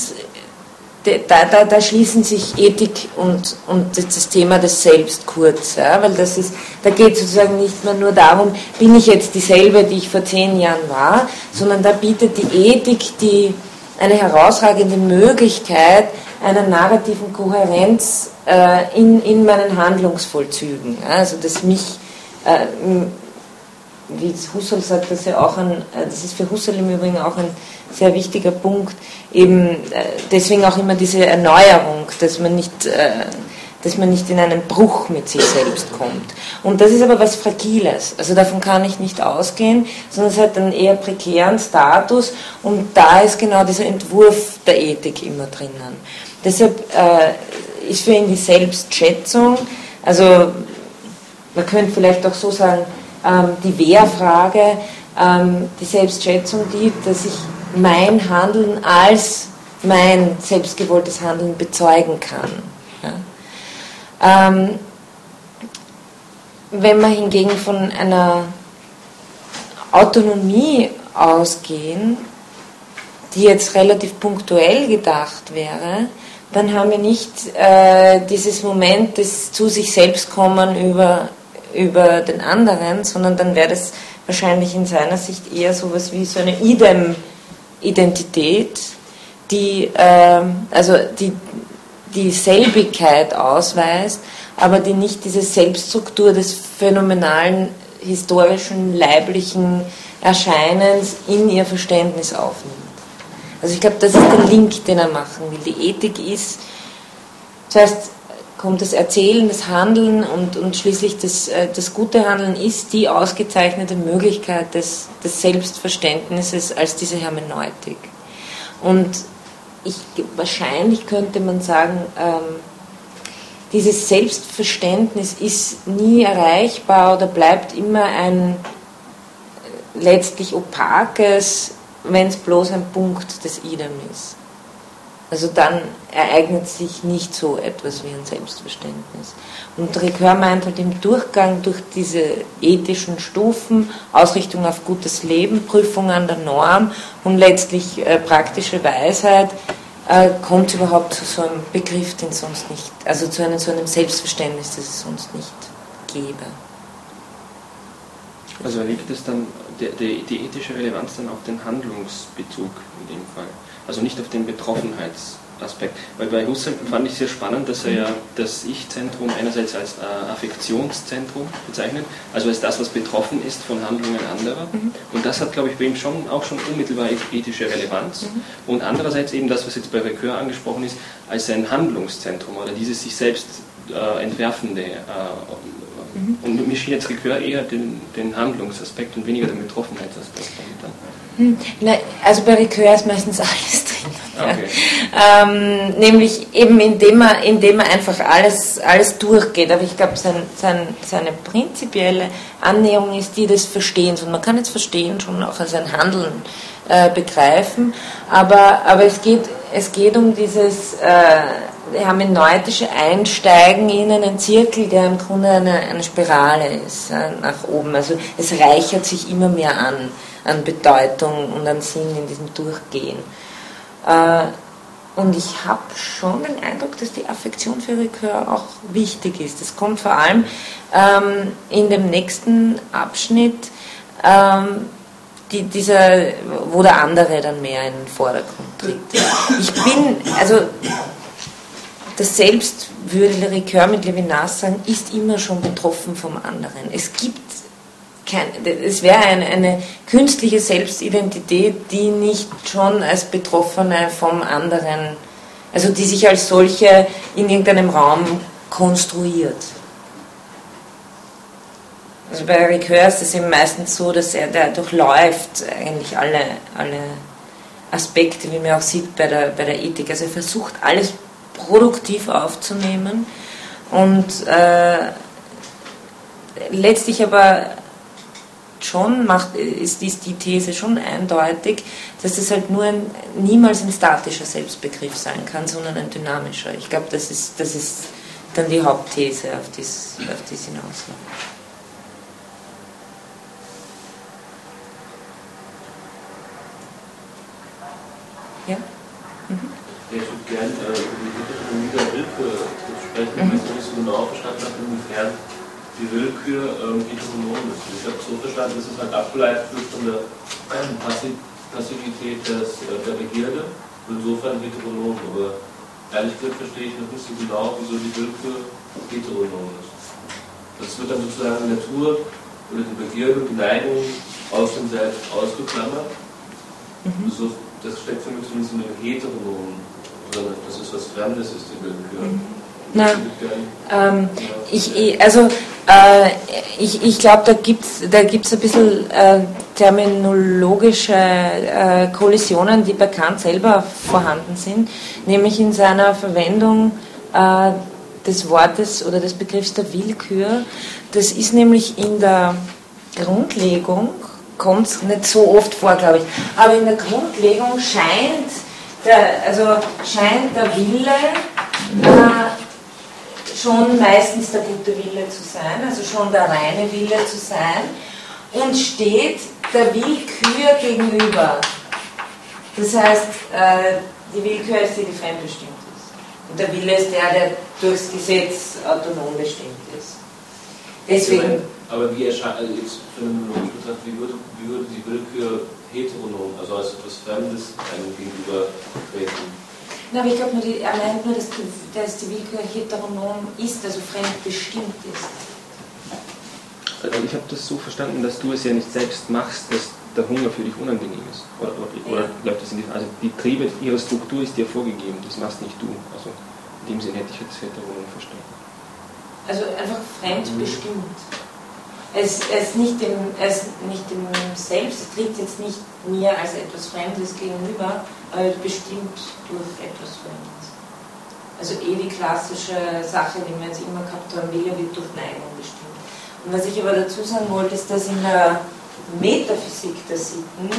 da, da, da, schließen sich Ethik und, und das Thema des Selbst kurz, ja, weil das ist, da geht es sozusagen nicht mehr nur darum, bin ich jetzt dieselbe, die ich vor zehn Jahren war, sondern da bietet die Ethik die, eine herausragende Möglichkeit einer narrativen Kohärenz äh, in, in meinen Handlungsvollzügen. Also dass mich, äh, wie Husserl sagt, das ja auch ein, äh, das ist für Husserl im Übrigen auch ein sehr wichtiger Punkt, eben äh, deswegen auch immer diese Erneuerung, dass man nicht äh, dass man nicht in einen Bruch mit sich selbst kommt. Und das ist aber was Fragiles. Also davon kann ich nicht ausgehen, sondern es hat einen eher prekären Status und da ist genau dieser Entwurf der Ethik immer drinnen. Deshalb ist für ihn die Selbstschätzung, also man könnte vielleicht auch so sagen, ähm, die Wehrfrage, ähm, die Selbstschätzung, die, dass ich mein Handeln als mein selbstgewolltes Handeln bezeugen kann. Ähm, wenn wir hingegen von einer Autonomie ausgehen, die jetzt relativ punktuell gedacht wäre, dann haben wir nicht äh, dieses Moment des zu sich selbst kommen über, über den anderen, sondern dann wäre das wahrscheinlich in seiner Sicht eher so etwas wie so eine Idem-Identität, die, äh, also die die Selbigkeit ausweist, aber die nicht diese Selbststruktur des phänomenalen historischen leiblichen Erscheinens in ihr Verständnis aufnimmt. Also ich glaube, das ist der Link, den er machen will. Die Ethik ist, zuerst kommt das Erzählen, das Handeln und, und schließlich das, äh, das gute Handeln ist die ausgezeichnete Möglichkeit des, des Selbstverständnisses als diese Hermeneutik. Und ich, wahrscheinlich könnte man sagen, ähm, dieses Selbstverständnis ist nie erreichbar oder bleibt immer ein äh, letztlich opakes, wenn es bloß ein Punkt des Idem ist. Also dann ereignet sich nicht so etwas wie ein Selbstverständnis. Und Ricoeur meint halt im Durchgang durch diese ethischen Stufen, Ausrichtung auf gutes Leben, Prüfung an der Norm und letztlich äh, praktische Weisheit, äh, kommt überhaupt zu so einem Begriff, den es sonst nicht, also zu einem, so einem Selbstverständnis, das es sonst nicht gäbe. Also liegt es dann, die, die, die ethische Relevanz dann auf den Handlungsbezug in dem Fall? Also nicht auf den Betroffenheits- Aspekt. Weil bei Husserl fand ich sehr spannend, dass er ja das Ich-Zentrum einerseits als äh, Affektionszentrum bezeichnet, also als das, was betroffen ist von Handlungen anderer. Mhm. Und das hat, glaube ich, bei ihm schon, auch schon unmittelbar ethische Relevanz. Mhm. Und andererseits eben das, was jetzt bei Ricoeur angesprochen ist, als ein Handlungszentrum oder dieses sich selbst äh, entwerfende. Äh, mhm. Und mir schien jetzt Ricoeur eher den, den Handlungsaspekt und weniger den Betroffenheitsaspekt. Hm, also bei Ricoeur ist meistens alles drin. Okay. Ähm, nämlich eben indem er, indem er einfach alles, alles durchgeht. Aber ich glaube, sein, sein, seine prinzipielle Annäherung ist die des Verstehens. Und man kann jetzt Verstehen schon auch als ein Handeln äh, begreifen. Aber, aber es, geht, es geht um dieses äh, hermeneutische Einsteigen in einen Zirkel, der im Grunde eine, eine Spirale ist, äh, nach oben. Also es reichert sich immer mehr an, an Bedeutung und an Sinn in diesem Durchgehen. Äh, und ich habe schon den Eindruck, dass die Affektion für Ricoeur auch wichtig ist. Das kommt vor allem ähm, in dem nächsten Abschnitt, ähm, die, dieser, wo der andere dann mehr in den Vordergrund tritt. Ich bin, also das Selbst, würde Ricoeur mit Levinas sagen, ist immer schon betroffen vom anderen. Es gibt kein, es wäre eine, eine künstliche Selbstidentität, die nicht schon als Betroffene vom anderen, also die sich als solche in irgendeinem Raum konstruiert. Also bei Ricoeur ist es eben meistens so, dass er der durchläuft eigentlich alle, alle Aspekte, wie man auch sieht bei der, bei der Ethik. Also er versucht alles produktiv aufzunehmen und äh, letztlich aber schon macht, ist, ist die These schon eindeutig, dass es halt nur ein, niemals ein statischer Selbstbegriff sein kann, sondern ein dynamischer. Ich glaube, das ist, das ist dann die Hauptthese, auf die es hinausläuft. Ja? Mhm. Ich würde gerne äh, über die Hypotomie der Hilfe sprechen, mhm. ich nicht so genau verstanden habe, inwiefern die Willkür irgendwie heteronom ist. Ich habe so verstanden, dass es halt abgeleitet wird von der Passivität des, äh, der Begierde insofern heteronom, aber ehrlich gesagt verstehe ich noch nicht so genau, wieso die Willkür heteronom ist. Das wird dann sozusagen die Natur oder die Begierde und die Neigung aus dem Selbst ausgeklammert. Mhm. So, das steckt für mich zumindest in dem heteronomen, sondern das ist was Fremdes, ist die Willkür. Mhm. Na, ähm, ich, also äh, ich, ich glaube, da gibt es da gibt's ein bisschen äh, terminologische äh, Kollisionen, die bei Kant selber vorhanden sind, nämlich in seiner Verwendung äh, des Wortes oder des Begriffs der Willkür. Das ist nämlich in der Grundlegung, kommt es nicht so oft vor, glaube ich, aber in der Grundlegung scheint der, also scheint der Wille äh, schon meistens der gute Wille zu sein, also schon der reine Wille zu sein und steht der Willkür gegenüber. Das heißt, äh, die Willkür ist die, die fremdbestimmt ist. Und der Wille ist der, der durchs Gesetz autonom bestimmt ist. Deswegen. Aber wie erscheint, also jetzt phänomenologisch gesagt, wie würde, wie würde die Willkür heteronom, also als etwas Fremdes einem gegenüber treten? Na, aber ich glaube nur, die, er meint nur, dass die, dass die Willkür heteronom ist, also fremdbestimmt ist. Also ich habe das so verstanden, dass du es ja nicht selbst machst, dass der Hunger für dich unangenehm ist. Oder, oder, ja. läuft das in die, also die Triebe, ihre Struktur ist dir vorgegeben, das machst nicht du. Also in dem Sinne hätte ich jetzt heteronom verstanden. Also einfach fremdbestimmt. Mhm es, es, nicht dem, es nicht dem Selbst tritt jetzt nicht mir als etwas Fremdes gegenüber, aber bestimmt durch etwas Fremdes. Also eh die klassische Sache, die wir jetzt immer gehabt haben, Wille wird durch Neigung bestimmt. Und was ich aber dazu sagen wollte, ist, dass in der Metaphysik der Sitten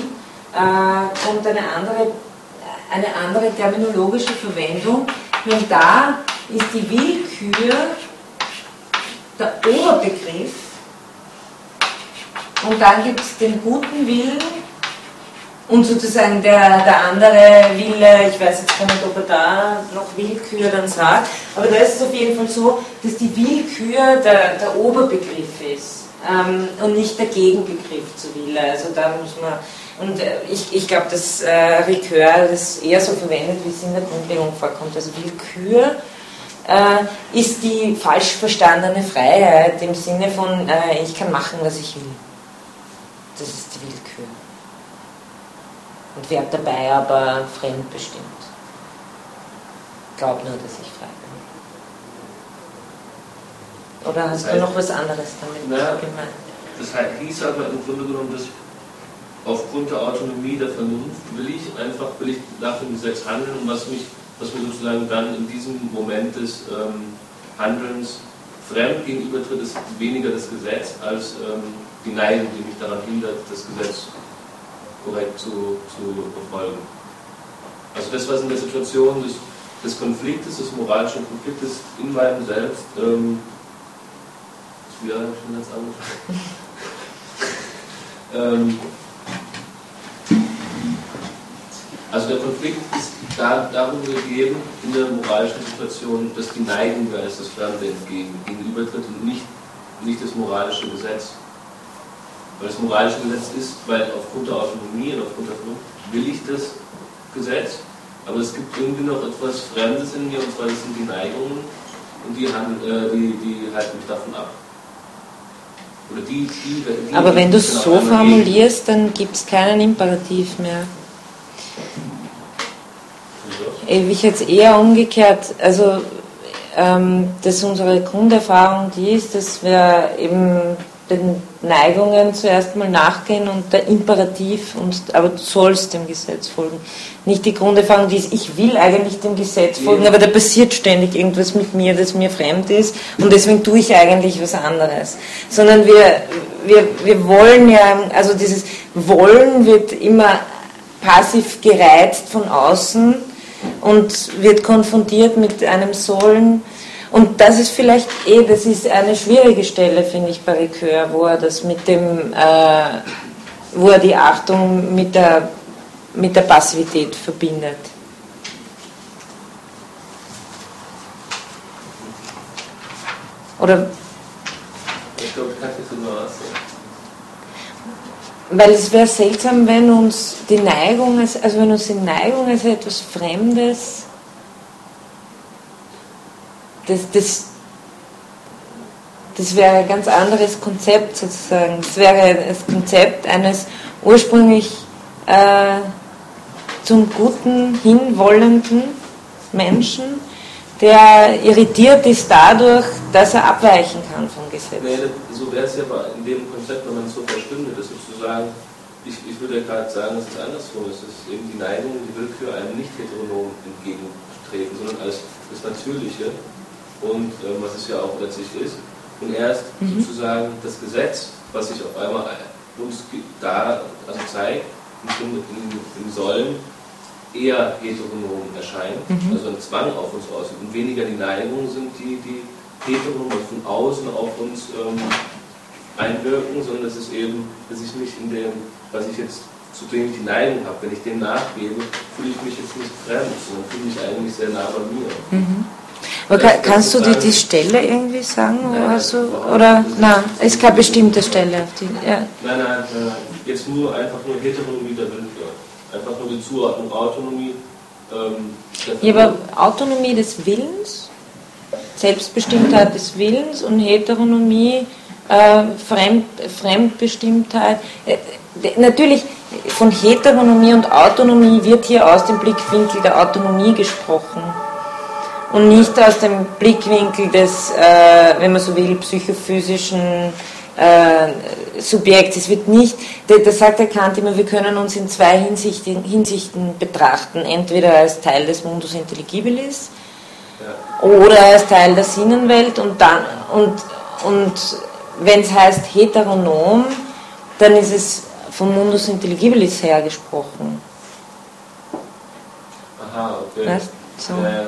äh, kommt eine andere, eine andere terminologische Verwendung, denn da ist die Willkür der Oberbegriff und dann gibt es den guten Willen und sozusagen der, der andere Wille, ich weiß jetzt gar nicht, ob er da noch Willkür dann sagt, aber da ist es auf jeden Fall so, dass die Willkür der, der Oberbegriff ist ähm, und nicht der Gegenbegriff zu Wille. Also da muss man, und äh, ich, ich glaube, dass äh, Ricœur das eher so verwendet, wie es in der Grundlegung vorkommt. Also Willkür äh, ist die falsch verstandene Freiheit im Sinne von, äh, ich kann machen, was ich will das ist die Willkür. Und werde dabei aber fremdbestimmt. Glaub nur, dass ich frei bin. Oder hast das heißt, du noch was anderes damit na, gemeint? Das heißt, hieß aber im Grunde genommen, dass aufgrund der Autonomie der Vernunft will ich einfach will ich nach dem Gesetz handeln und was mich was mir sozusagen dann in diesem Moment des ähm, Handelns fremd gegenübertritt, ist weniger das Gesetz als ähm, die Neigung, die mich daran hindert, das Gesetz korrekt zu, zu befolgen. Also das, was in der Situation des, des Konfliktes, des moralischen Konfliktes in meinem Selbst, ähm, ist wieder schon ganz anders. ähm, also der Konflikt ist da, darum gegeben, in der moralischen Situation, dass die Neigung da ist, das Fremde entgegen, gegenübertritt und nicht, nicht das moralische Gesetz. Weil das moralische Gesetz ist, weil aufgrund der Autonomie und aufgrund der Vernunft will ich das Gesetz, aber es gibt irgendwie noch etwas Fremdes in mir, und zwar das sind die Neigungen und die, äh, die, die halten mich davon ab. Die, die, die, aber wenn du es so formulierst, dann gibt es keinen Imperativ mehr. Ich jetzt eher umgekehrt, also ähm, dass unsere Grunderfahrung die ist, dass wir eben den Neigungen zuerst mal nachgehen und der Imperativ, und, aber du sollst dem Gesetz folgen. Nicht die Grunderfahrung, die ist, ich will eigentlich dem Gesetz folgen, aber da passiert ständig irgendwas mit mir, das mir fremd ist und deswegen tue ich eigentlich was anderes. Sondern wir, wir, wir wollen ja, also dieses Wollen wird immer passiv gereizt von außen und wird konfrontiert mit einem Sollen und das ist vielleicht eh, das ist eine schwierige Stelle, finde ich, bei Ricoeur, wo er das mit dem, äh, wo er die Achtung mit der, mit der Passivität verbindet. Oder? Ich glaube, ich kann so nur weil es wäre seltsam, wenn uns die Neigung, als, also wenn uns die Neigung als etwas Fremdes, das, das, das wäre ein ganz anderes Konzept sozusagen. Das wäre das Konzept eines ursprünglich äh, zum Guten hinwollenden Menschen, der irritiert ist dadurch, dass er abweichen kann vom Gesetz. Nee, so wäre es ja in dem Konzept, wenn man es so verstünde, dass sozusagen, ich, ich würde ja gerade sagen, dass es andersrum ist, es ist eben die Neigung, die Willkür einem nicht heteronom entgegentreten, sondern als das Natürliche und ähm, was es ja auch letztlich ist. Und erst mhm. sozusagen das Gesetz, was sich auf einmal uns da also zeigt, im, Sollen, eher heteronom erscheint, mhm. also ein Zwang auf uns ausübt und weniger die Neigung sind, die, die heteronom von außen auf uns ähm, einwirken, sondern es ist eben, dass ich mich in dem, was ich jetzt zu dem ich die Neigung habe, wenn ich dem nachgebe, fühle ich mich jetzt nicht fremd, sondern fühle mich eigentlich sehr nah bei mir. Mhm. Aber kann, kannst du dir die Stelle irgendwie sagen? Nein, oder so? Oder, nein, es ist keine bestimmte Stelle. Auf die, ja. Nein, nein, nein, jetzt nur einfach nur Heteronomie der Willkür. Einfach nur die Zuordnung Autonomie. Ähm, ja, aber Autonomie des Willens, Selbstbestimmtheit des Willens und Heteronomie, äh, Fremd, Fremdbestimmtheit. Äh, natürlich, von Heteronomie und Autonomie wird hier aus dem Blickwinkel der Autonomie gesprochen und nicht aus dem Blickwinkel des, äh, wenn man so will, psychophysischen äh, Subjekts. Es wird nicht, das sagt der Kant immer, wir können uns in zwei Hinsichten, Hinsichten betrachten, entweder als Teil des Mundus Intelligibilis ja. oder als Teil der Sinnenwelt und dann und, und wenn es heißt heteronom, dann ist es vom Mundus Intelligibilis her gesprochen. Aha, okay. Weißt? So. Ja,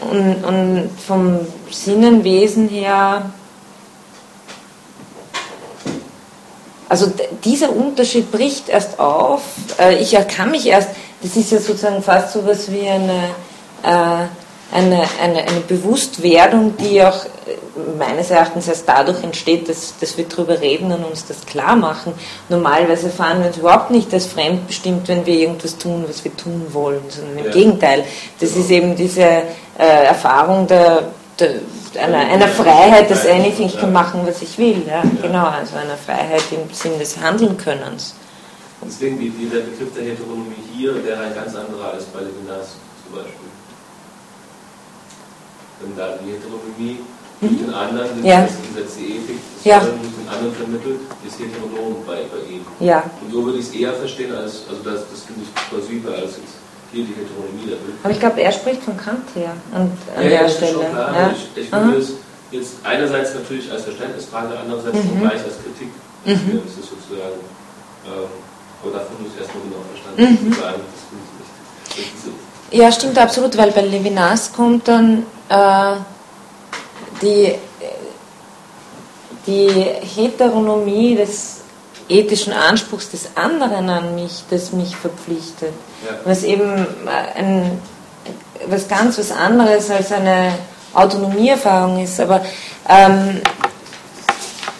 und, und vom Sinnenwesen her Also dieser Unterschied bricht erst auf. Äh, ich kann mich erst, das ist ja sozusagen fast so etwas wie eine, äh, eine, eine, eine Bewusstwerdung, die auch äh, meines Erachtens erst dadurch entsteht, dass, dass wir darüber reden und uns das klar machen. Normalerweise fahren wir uns überhaupt nicht als fremdbestimmt, wenn wir irgendwas tun, was wir tun wollen, sondern im ja. Gegenteil. Das ist eben diese äh, Erfahrung der, der einer, einer Freiheit des Anything, ich kann machen, was ich will. Ja, Genau, also einer Freiheit im Sinn des Handelnkönnens. Deswegen, wie, wie der Begriff der Heteronomie hier wäre ein ganz anderer als bei Levinas zum Beispiel. Wenn da die Heteronomie durch mhm. den anderen, das ja. Gesetz die Ethik, das ja. durch den anderen vermittelt, ist heteronom bei, bei ihm. Ja. Und so würde ich es eher verstehen, als, also das, das finde ich plausibler als jetzt hier die Heteronomie. Aber ich glaube, er spricht von Kant her an, ja, der Stelle. Schon klar. Ja? Ich, ich würde es jetzt einerseits natürlich als Verständnisfrage, andererseits mhm. gleich als Kritik. Mhm. Das ist sozusagen, ähm, aber davon muss ich erstmal genau verstanden mhm. sagen. Das finde ich nicht. Ja, stimmt absolut, weil bei Levinas kommt dann äh, die, die Heteronomie des ethischen Anspruchs des anderen an mich, das mich verpflichtet. Ja. Was eben ein, was ganz was anderes als eine Autonomieerfahrung ist. Aber ähm,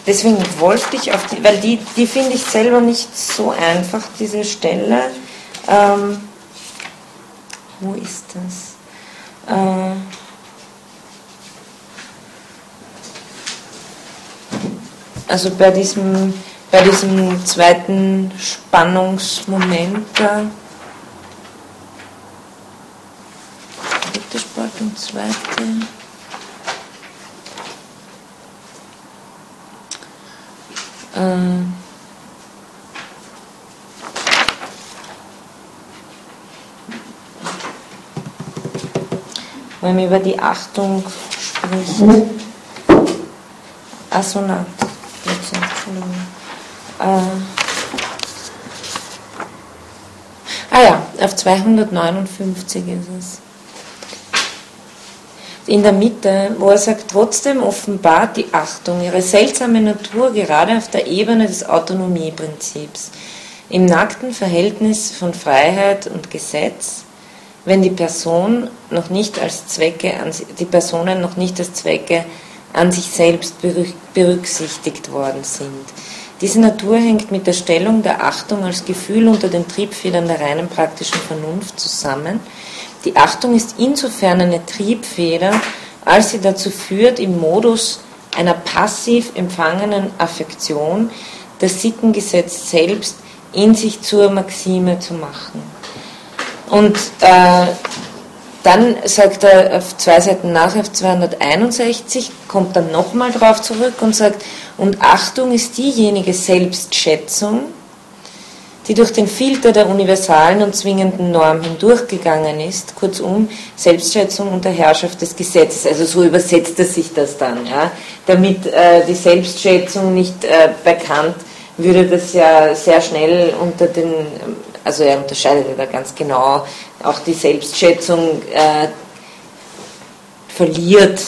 deswegen wollte ich auf die, weil die, die finde ich selber nicht so einfach, diese Stelle. Ähm, wo ist das? Äh, also bei diesem bei diesem zweiten Spannungsmoment da. Dritte Spaltung, zweite. Äh, wenn man über die Achtung spricht. Assonat. Entschuldigung. Äh, ah ja, auf 259 ist es. In der Mitte, wo er sagt, trotzdem offenbart die Achtung ihre seltsame Natur gerade auf der Ebene des Autonomieprinzips, im nackten Verhältnis von Freiheit und Gesetz, wenn die Person noch nicht als Zwecke, die Personen noch nicht als Zwecke an sich selbst berücksichtigt worden sind Diese Natur hängt mit der Stellung der Achtung als Gefühl unter den Triebfedern der reinen praktischen Vernunft zusammen. Die Achtung ist insofern eine Triebfeder, als sie dazu führt, im Modus einer passiv empfangenen Affektion das Sittengesetz selbst in sich zur Maxime zu machen. Und äh, dann sagt er auf zwei Seiten nach, auf 261, kommt dann nochmal drauf zurück und sagt, und Achtung ist diejenige Selbstschätzung, die durch den Filter der universalen und zwingenden Norm hindurchgegangen ist, kurzum Selbstschätzung unter Herrschaft des Gesetzes. Also so übersetzt er sich das dann, ja, damit äh, die Selbstschätzung nicht äh, bekannt würde das ja sehr schnell unter den, also er unterscheidet da ganz genau, auch die Selbstschätzung äh, verliert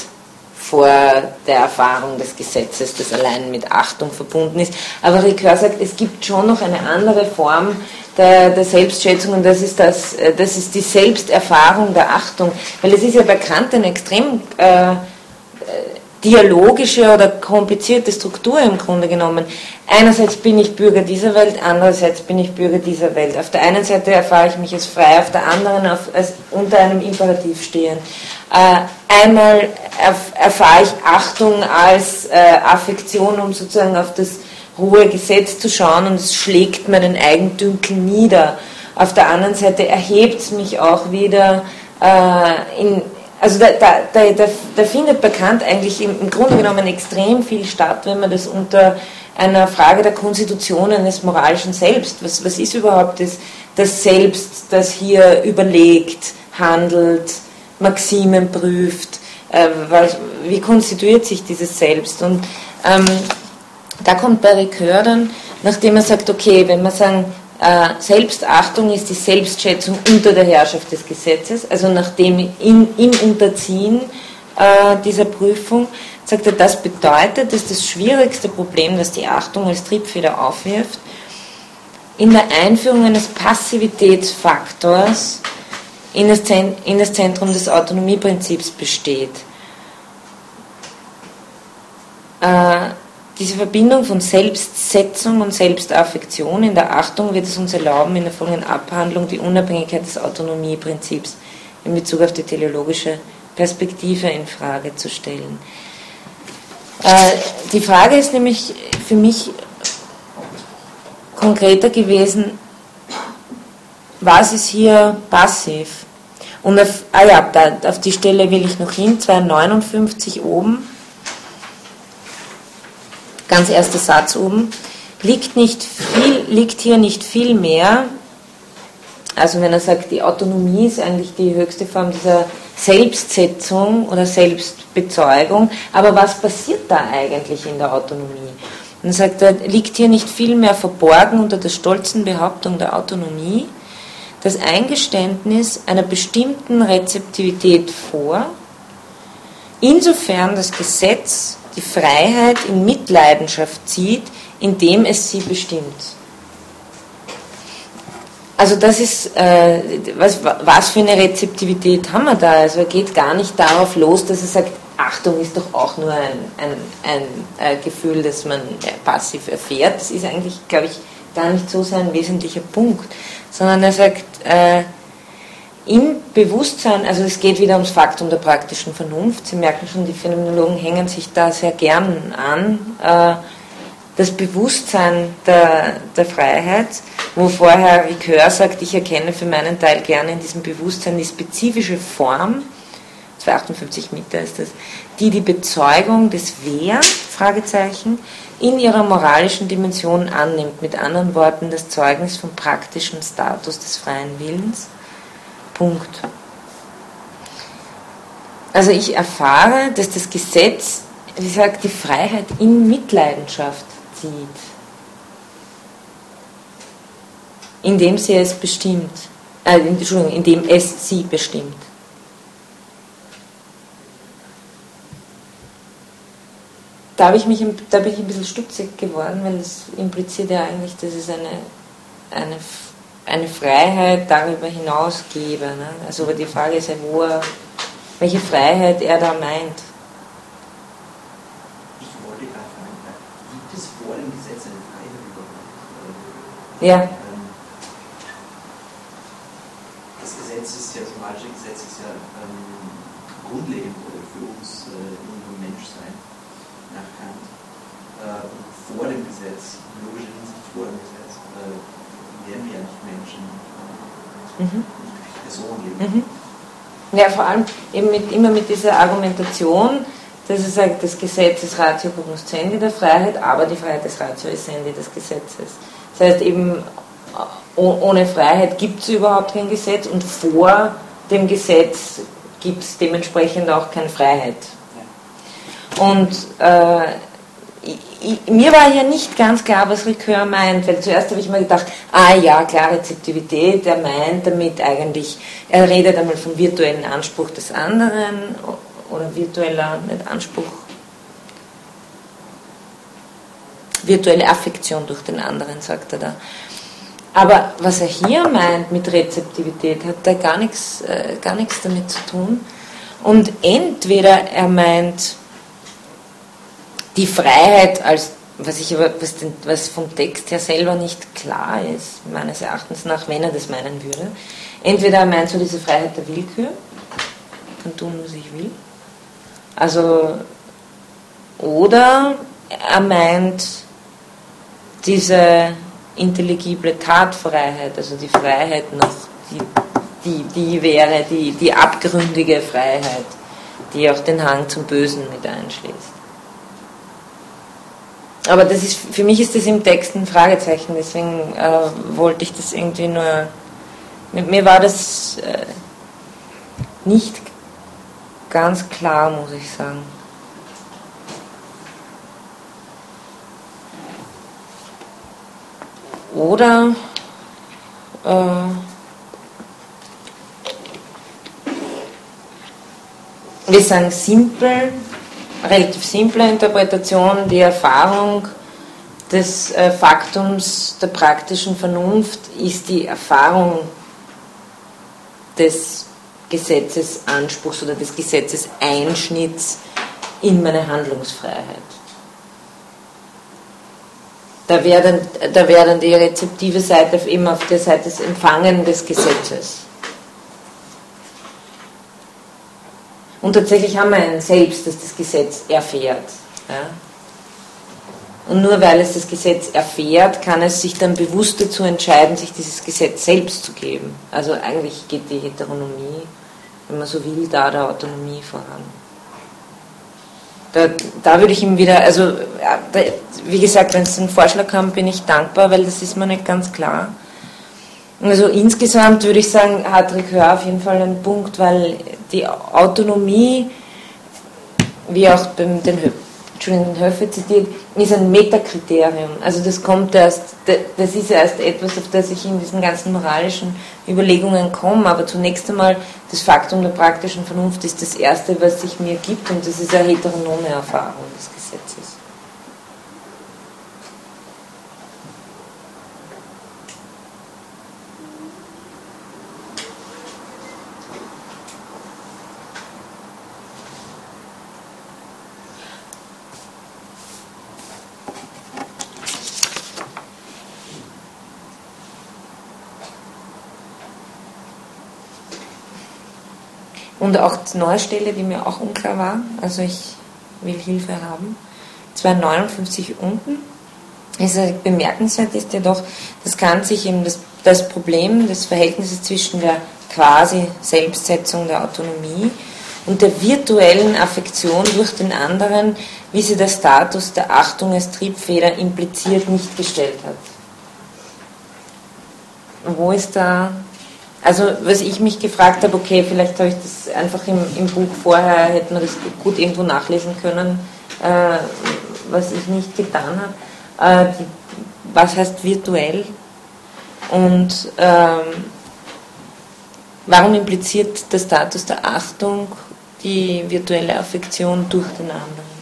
vor der Erfahrung des Gesetzes, das allein mit Achtung verbunden ist. Aber Ricoeur sagt, es gibt schon noch eine andere Form der, der Selbstschätzung und das ist, das, äh, das ist die Selbsterfahrung der Achtung. Weil es ist ja bekannt, ein extrem äh, dialogische oder komplizierte Struktur im Grunde genommen. Einerseits bin ich Bürger dieser Welt, andererseits bin ich Bürger dieser Welt. Auf der einen Seite erfahre ich mich als frei, auf der anderen als unter einem Imperativ stehen. Äh, einmal erf erfahre ich Achtung als äh, Affektion, um sozusagen auf das hohe Gesetz zu schauen und es schlägt mir den Eigendünkel nieder. Auf der anderen Seite erhebt es mich auch wieder äh, in, also da, da, da, da, findet bekannt eigentlich im, im Grunde genommen extrem viel statt, wenn man das unter einer Frage der Konstitution eines moralischen Selbst, was, was ist überhaupt das, das Selbst, das hier überlegt, handelt, Maximen prüft, äh, was, wie konstituiert sich dieses Selbst? Und ähm, da kommt bei Ricoeur nachdem er sagt, okay, wenn wir sagen, Selbstachtung ist die Selbstschätzung unter der Herrschaft des Gesetzes, also nachdem in, im Unterziehen äh, dieser Prüfung, sagt er, das bedeutet, dass das schwierigste Problem, das die Achtung als Triebfeder aufwirft, in der Einführung eines Passivitätsfaktors in das, in das Zentrum des Autonomieprinzips besteht. Äh, diese Verbindung von Selbstsetzung und Selbstaffektion in der Achtung wird es uns erlauben, in der folgenden Abhandlung die Unabhängigkeit des Autonomieprinzips in Bezug auf die teleologische Perspektive in Frage zu stellen. Äh, die Frage ist nämlich für mich konkreter gewesen, was ist hier passiv? Und auf, ah ja, da, auf die Stelle will ich noch hin, 259 oben ganz erster Satz oben, liegt, nicht viel, liegt hier nicht viel mehr, also wenn er sagt, die Autonomie ist eigentlich die höchste Form dieser Selbstsetzung oder Selbstbezeugung, aber was passiert da eigentlich in der Autonomie? Er sagt, da liegt hier nicht viel mehr verborgen unter der stolzen Behauptung der Autonomie, das Eingeständnis einer bestimmten Rezeptivität vor, insofern das Gesetz die Freiheit in Mitleidenschaft zieht, indem es sie bestimmt. Also das ist, äh, was, was für eine Rezeptivität haben wir da? Also er geht gar nicht darauf los, dass er sagt, Achtung ist doch auch nur ein, ein, ein, äh, Gefühl, das man äh, passiv erfährt. Das ist eigentlich, glaube ich, gar nicht so sein wesentlicher Punkt. Sondern er sagt, äh, im Bewusstsein, also es geht wieder ums Faktum der praktischen Vernunft, Sie merken schon, die Phänomenologen hängen sich da sehr gern an, äh, das Bewusstsein der, der Freiheit, wo vorher Ricoeur sagt, ich erkenne für meinen Teil gerne in diesem Bewusstsein die spezifische Form, 258 Meter ist das, die die Bezeugung des Wer, Fragezeichen, in ihrer moralischen Dimension annimmt, mit anderen Worten das Zeugnis vom praktischen Status des freien Willens Punkt. Also ich erfahre, dass das Gesetz, wie gesagt, die Freiheit in Mitleidenschaft zieht, indem sie es bestimmt, äh, Entschuldigung, indem es sie bestimmt. Da, ich mich, da bin ich ein bisschen stutzig geworden, weil das impliziert ja eigentlich, dass es eine, eine eine Freiheit darüber hinaus gebe. Ne? Also aber die Frage ist ja, wo er, welche Freiheit er da meint. Ich wollte gerade fragen, gibt es vor dem Gesetz eine Ja. Ähm, das Gesetz ist ja, das moralische Gesetz ist ja ähm, grundlegend für uns äh, unserem Menschsein nach Kant. Äh, vor dem Gesetz, logischer Hinsicht vor dem Gesetz, äh, wir ja nicht Menschen, äh, Mhm. nicht Personen. Mhm. Ja, vor allem eben mit, immer mit dieser Argumentation, dass es sagt, das Gesetz ist Ratio cognoscendi der Freiheit, aber die Freiheit des Ratio essendi des Gesetzes. Das heißt eben, oh- ohne Freiheit gibt es überhaupt kein Gesetz und vor dem Gesetz gibt es dementsprechend auch keine Freiheit. Und äh, mir war ja nicht ganz klar, was Ricoeur meint, weil zuerst habe ich mir gedacht, ah ja, klar, Rezeptivität, er meint damit eigentlich, er redet einmal vom virtuellen Anspruch des anderen oder virtueller, nicht Anspruch, virtuelle Affektion durch den anderen, sagt er da. Aber was er hier meint mit Rezeptivität, hat da gar nichts, äh, gar nichts damit zu tun. Und entweder er meint die Freiheit als, was ich was, den, was vom Text her selber nicht klar ist, meines Erachtens nach, wenn er das meinen würde. Entweder er meint so diese Freiheit der Willkür, kann tun, was ich will. Also, oder er meint diese intelligible Tatfreiheit, also die Freiheit noch, die, die, die wäre die, die abgründige Freiheit, die auch den Hang zum Bösen mit einschließt. Aber das ist, für mich ist das im Text ein Fragezeichen, deswegen äh, wollte ich das irgendwie nur. Mit mir war das äh, nicht ganz klar, muss ich sagen. Oder äh, wir sagen simpel, relativ simple Interpretation, die Erfahrung des äh, Faktums der praktischen Vernunft ist die Erfahrung des Gesetzesanspruchs oder des Gesetzeseinschnitts in meine Handlungsfreiheit. Da wäre dann, da wär dann die rezeptive Seite eben auf der Seite des Empfangen des Gesetzes. Und tatsächlich haben wir ein Selbst, das das Gesetz erfährt. Ja? Und nur weil es das Gesetz erfährt, kann es sich dann bewusst dazu entscheiden, sich dieses Gesetz selbst zu geben. Also eigentlich geht die Heteronomie, wenn man so will, da der Autonomie voran. Da, da würde ich ihm wieder, also da, wie gesagt, wenn es einen Vorschlag kam, bin ich dankbar, weil das ist mir nicht ganz klar. Also insgesamt würde ich sagen, hat Ricoeur auf jeden Fall einen Punkt, weil die Autonomie, wie auch beim den Entschuldigung, Höfe zitiert, ist ein Metakriterium. Also das kommt erst, das ist erst etwas, auf das ich in diesen ganzen moralischen Überlegungen komme, aber zunächst einmal das Faktum der praktischen Vernunft ist das Erste, was sich mir gibt und das ist eine heteronome Erfahrung des Gesetzes. Und auch die neue Stelle, die mir auch unklar war, also ich will Hilfe haben, 259 unten, ist bemerkenswert ist ja doch, das kann sich eben das, das Problem des Verhältnisses zwischen der quasi Selbstsetzung der Autonomie und der virtuellen Affektion durch den anderen, wie sie der Status der Achtung als Triebfeder impliziert nicht gestellt hat. Wo ist da also was ich mich gefragt habe, okay, vielleicht habe ich das einfach im, im Buch vorher, hätte man das gut irgendwo nachlesen können, äh, was ich nicht getan habe. Äh, die, was heißt virtuell? Und ähm, warum impliziert der Status der Achtung die virtuelle Affektion durch den anderen?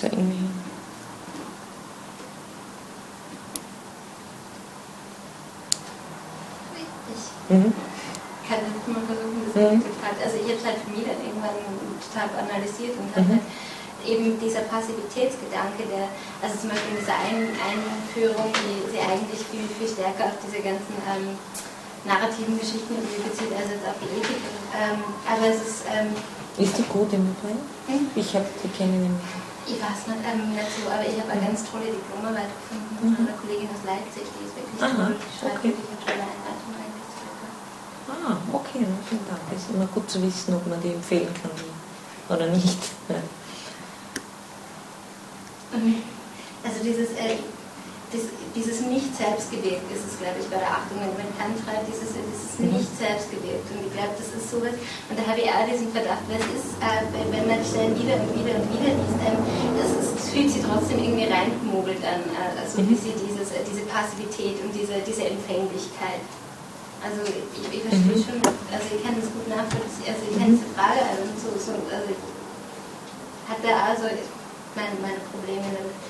Da irgendwie. Ich Mhm. kann jetzt mal versuchen, das Mhm. hat. Also ich habe es halt für mich dann irgendwann total analysiert und habe mhm. halt eben dieser Passivitätsgedanke, der, also zum Beispiel in dieser Ein Einführung, die sie eigentlich viel, viel stärker auf diese ganzen ähm, narrativen Geschichten bezieht, als jetzt auf die Ethik. Ähm, aber es ist... Ähm, ist die gut im Übrigen? Hm? Ich habe die kennen Ich weiß nicht, ähm, so, aber ich habe eine ganz tolle Diplomarbeit gefunden von mhm. einer Kollegin aus Leipzig, die ist wirklich Aha, toll, die schreibt okay. wirklich eine tolle Einleitung eigentlich zu Ah, okay, vielen Dank. Es ist immer gut zu wissen, ob man die empfehlen kann oder nicht. Ja. Mhm. Also dieses, äh, dieses nicht selbstgewirkt ist es, glaube ich, bei der Achtung. Wenn Kant schreibt, dieses, dieses mhm. nicht selbstgewirkt. Und ich glaube, das ist sowas, und da habe ich auch diesen Verdacht, weil es ist, äh, wenn man die Stellen wieder und wieder und wieder liest, ähm, das, ist, das fühlt sich trotzdem irgendwie reingemogelt an, äh, also mhm. wie sie dieses, äh, diese Passivität und diese, diese Empfänglichkeit. Also ich, ich verstehe mhm. schon, also ich kann das gut nachvollziehen, also ich kenne diese Frage, also so, so also hat er also meine, meine Probleme damit.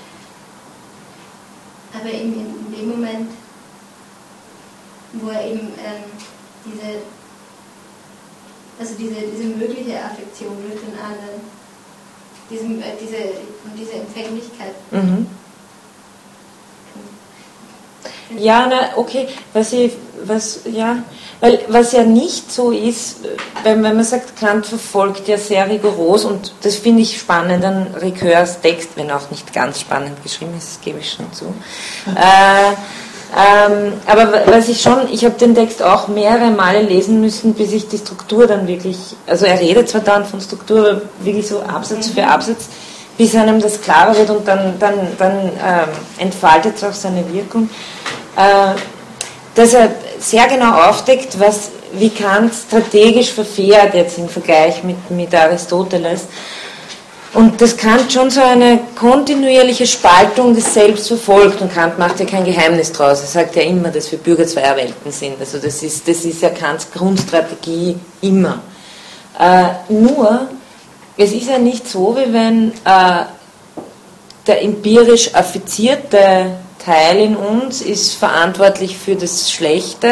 Aber in, in, dem Moment, wo er eben ähm, diese, also diese, diese mögliche Affektion mit den anderen, diesem, äh, diese, diese Empfänglichkeit. Mhm. Ja, na, okay, was ich, was, ja, weil was ja nicht so ist, wenn, wenn man sagt, Kant verfolgt ja sehr rigoros und das finde ich spannend an Ricoeurs Text, wenn auch nicht ganz spannend geschrieben ist, das gebe ich schon zu. Äh, ähm, aber was ich schon, ich habe den Text auch mehrere Male lesen müssen, bis ich die Struktur dann wirklich, also er redet zwar dann von Struktur, aber wirklich so Absatz für Absatz, bis einem das klarer wird und dann, dann, dann ähm, entfaltet es auch seine Wirkung äh, dass er sehr genau aufdeckt, was, wie Kant strategisch verfährt jetzt im Vergleich mit, mit Aristoteles. Und das Kant schon so eine kontinuierliche Spaltung des Selbst verfolgt. Und Kant macht ja kein Geheimnis draus. Er sagt ja immer, dass wir Bürger zweier Welten sind. Also das ist, das ist ja Kants Grundstrategie immer. Äh, nur, es ist ja nicht so, wie wenn äh, der empirisch affizierte Teil in uns ist verantwortlich für das Schlechte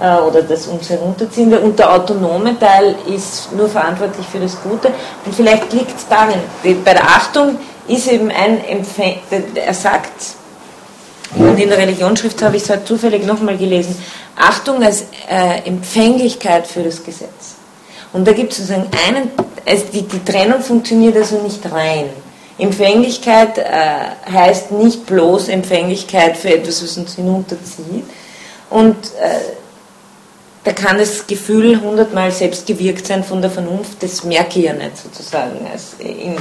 äh, oder das uns herunterziehende und der autonome Teil ist nur verantwortlich für das Gute. Und vielleicht liegt es darin, bei der Achtung ist eben ein Empfäng, er sagt, und in der Religionsschrift habe ich es halt zufällig nochmal gelesen, Achtung als äh, Empfänglichkeit für das Gesetz. Und da gibt es sozusagen einen, also die, die Trennung funktioniert also nicht rein. Empfänglichkeit äh, heißt nicht bloß Empfänglichkeit für etwas, was uns hinunterzieht. Und äh, da kann das Gefühl hundertmal selbst gewirkt sein von der Vernunft, das merke ich ja nicht sozusagen als, in,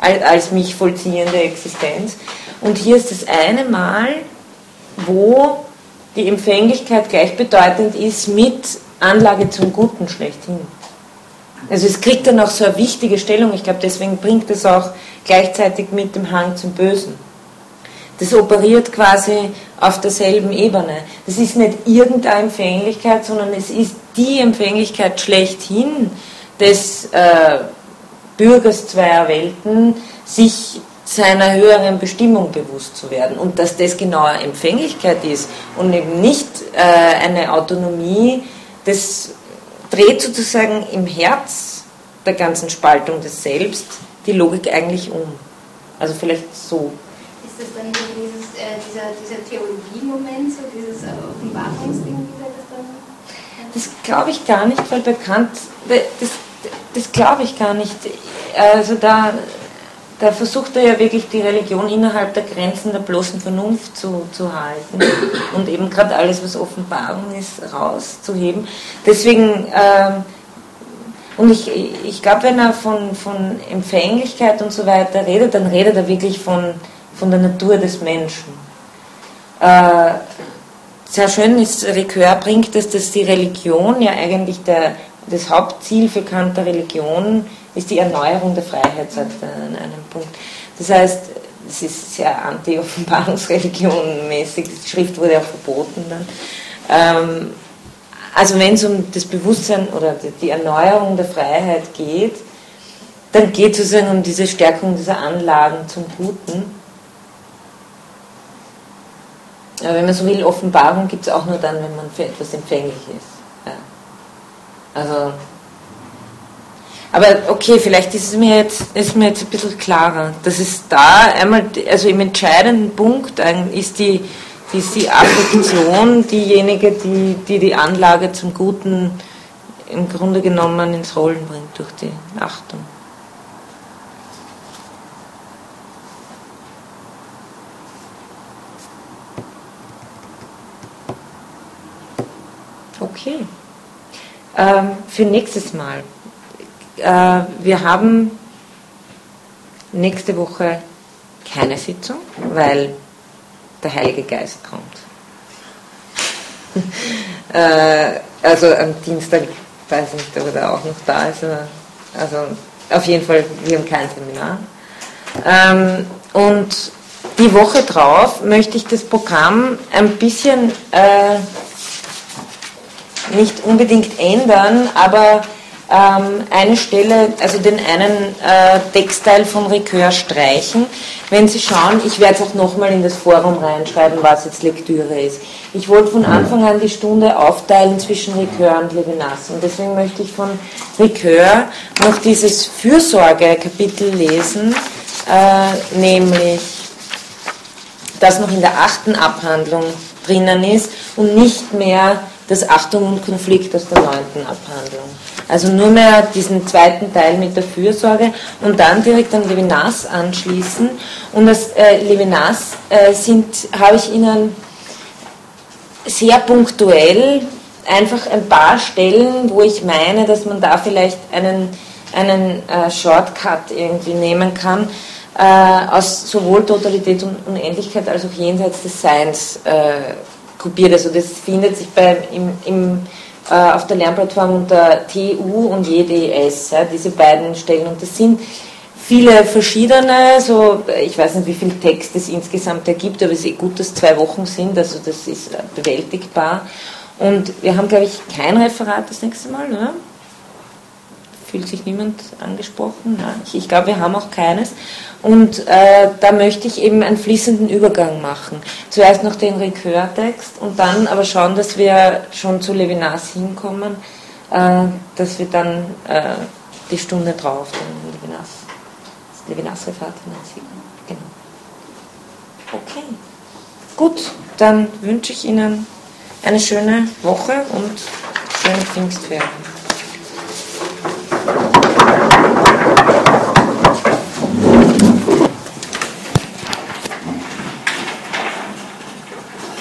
als mich vollziehende Existenz. Und hier ist das eine Mal, wo die Empfänglichkeit gleichbedeutend ist mit Anlage zum Guten schlechthin. Also es kriegt dann auch so eine wichtige Stellung. Ich glaube, deswegen bringt es auch gleichzeitig mit dem Hang zum Bösen. Das operiert quasi auf derselben Ebene. Das ist nicht irgendeine Empfänglichkeit, sondern es ist die Empfänglichkeit schlechthin des äh, Bürgers zweier Welten, sich seiner höheren Bestimmung bewusst zu werden. Und dass das genau eine Empfänglichkeit ist und eben nicht äh, eine Autonomie, das dreht sozusagen im Herz der ganzen Spaltung des Selbst die Logik eigentlich um. Also vielleicht so. Ist das dann dieses, äh, dieser, dieser Theologie-Moment, so dieses äh, Offenbarungsding wieder, das dann. Das glaube ich gar nicht, weil bekannt, das, das glaube ich gar nicht. Also da, da versucht er ja wirklich die Religion innerhalb der Grenzen der bloßen Vernunft zu, zu halten und eben gerade alles, was Offenbarung ist, rauszuheben. Deswegen ähm, und ich, ich glaube, wenn er von, von Empfänglichkeit und so weiter redet, dann redet er wirklich von, von der Natur des Menschen. Äh, sehr schön ist, Ricoeur bringt es, dass die Religion ja eigentlich der, das Hauptziel für Kant der Religion ist die Erneuerung der Freiheit, sagt er an einem Punkt. Das heißt, es ist sehr anti-Offenbarungsreligion mäßig, die Schrift wurde auch verboten dann. Ähm, also wenn es um das Bewusstsein oder die Erneuerung der Freiheit geht, dann geht es sozusagen um diese Stärkung dieser Anlagen zum Guten. Aber wenn man so will, Offenbarung gibt es auch nur dann, wenn man für etwas empfänglich ist. Ja. Also Aber okay, vielleicht ist es mir jetzt, ist mir jetzt ein bisschen klarer. Das ist da einmal, also im entscheidenden Punkt ist die, ist die Affektion diejenige, die, die die Anlage zum Guten im Grunde genommen ins Rollen bringt durch die Achtung. Okay. Ähm, für nächstes Mal. Äh, wir haben nächste Woche keine Sitzung, weil der Heilige Geist kommt. äh, also am Dienstag, weiß ich nicht, ob er auch noch da ist. also auf jeden Fall, wir haben kein Seminar. Ähm, und die Woche drauf möchte ich das Programm ein bisschen äh, nicht unbedingt ändern, aber eine Stelle, also den einen äh, Textteil von Ricoeur streichen. Wenn Sie schauen, ich werde es auch nochmal in das Forum reinschreiben, was jetzt Lektüre ist. Ich wollte von Anfang an die Stunde aufteilen zwischen Ricoeur und Levinas und deswegen möchte ich von Ricoeur noch dieses Fürsorge-Kapitel lesen, äh, nämlich das noch in der achten Abhandlung drinnen ist und nicht mehr das Achtung und Konflikt aus der neunten Abhandlung. Also nur mehr diesen zweiten Teil mit der Fürsorge und dann direkt an Levinas anschließen. Und das äh, Levinas äh, habe ich Ihnen sehr punktuell einfach ein paar Stellen, wo ich meine, dass man da vielleicht einen, einen äh, Shortcut irgendwie nehmen kann, äh, aus sowohl Totalität und Unendlichkeit als auch jenseits des Seins äh, kopiert. Also das findet sich bei, im, im, äh, auf der Lernplattform unter TU und JDS, ja, diese beiden Stellen. Und das sind viele verschiedene, so ich weiß nicht, wie viel Text es insgesamt ergibt, aber es ist eh gut, dass zwei Wochen sind, also das ist bewältigbar. Und wir haben, glaube ich, kein Referat das nächste Mal, oder? Fühlt sich niemand angesprochen? Nein, ich, ich glaube, wir haben auch keines. Und äh, da möchte ich eben einen fließenden Übergang machen. Zuerst noch den Ricoeur-Text und dann aber schauen, dass wir schon zu Levinas hinkommen, äh, dass wir dann äh, die Stunde drauf den Levinas, das Levinas-Referat. Genau. Okay. Gut, dann wünsche ich Ihnen eine schöne Woche und schöne Pfingstferien.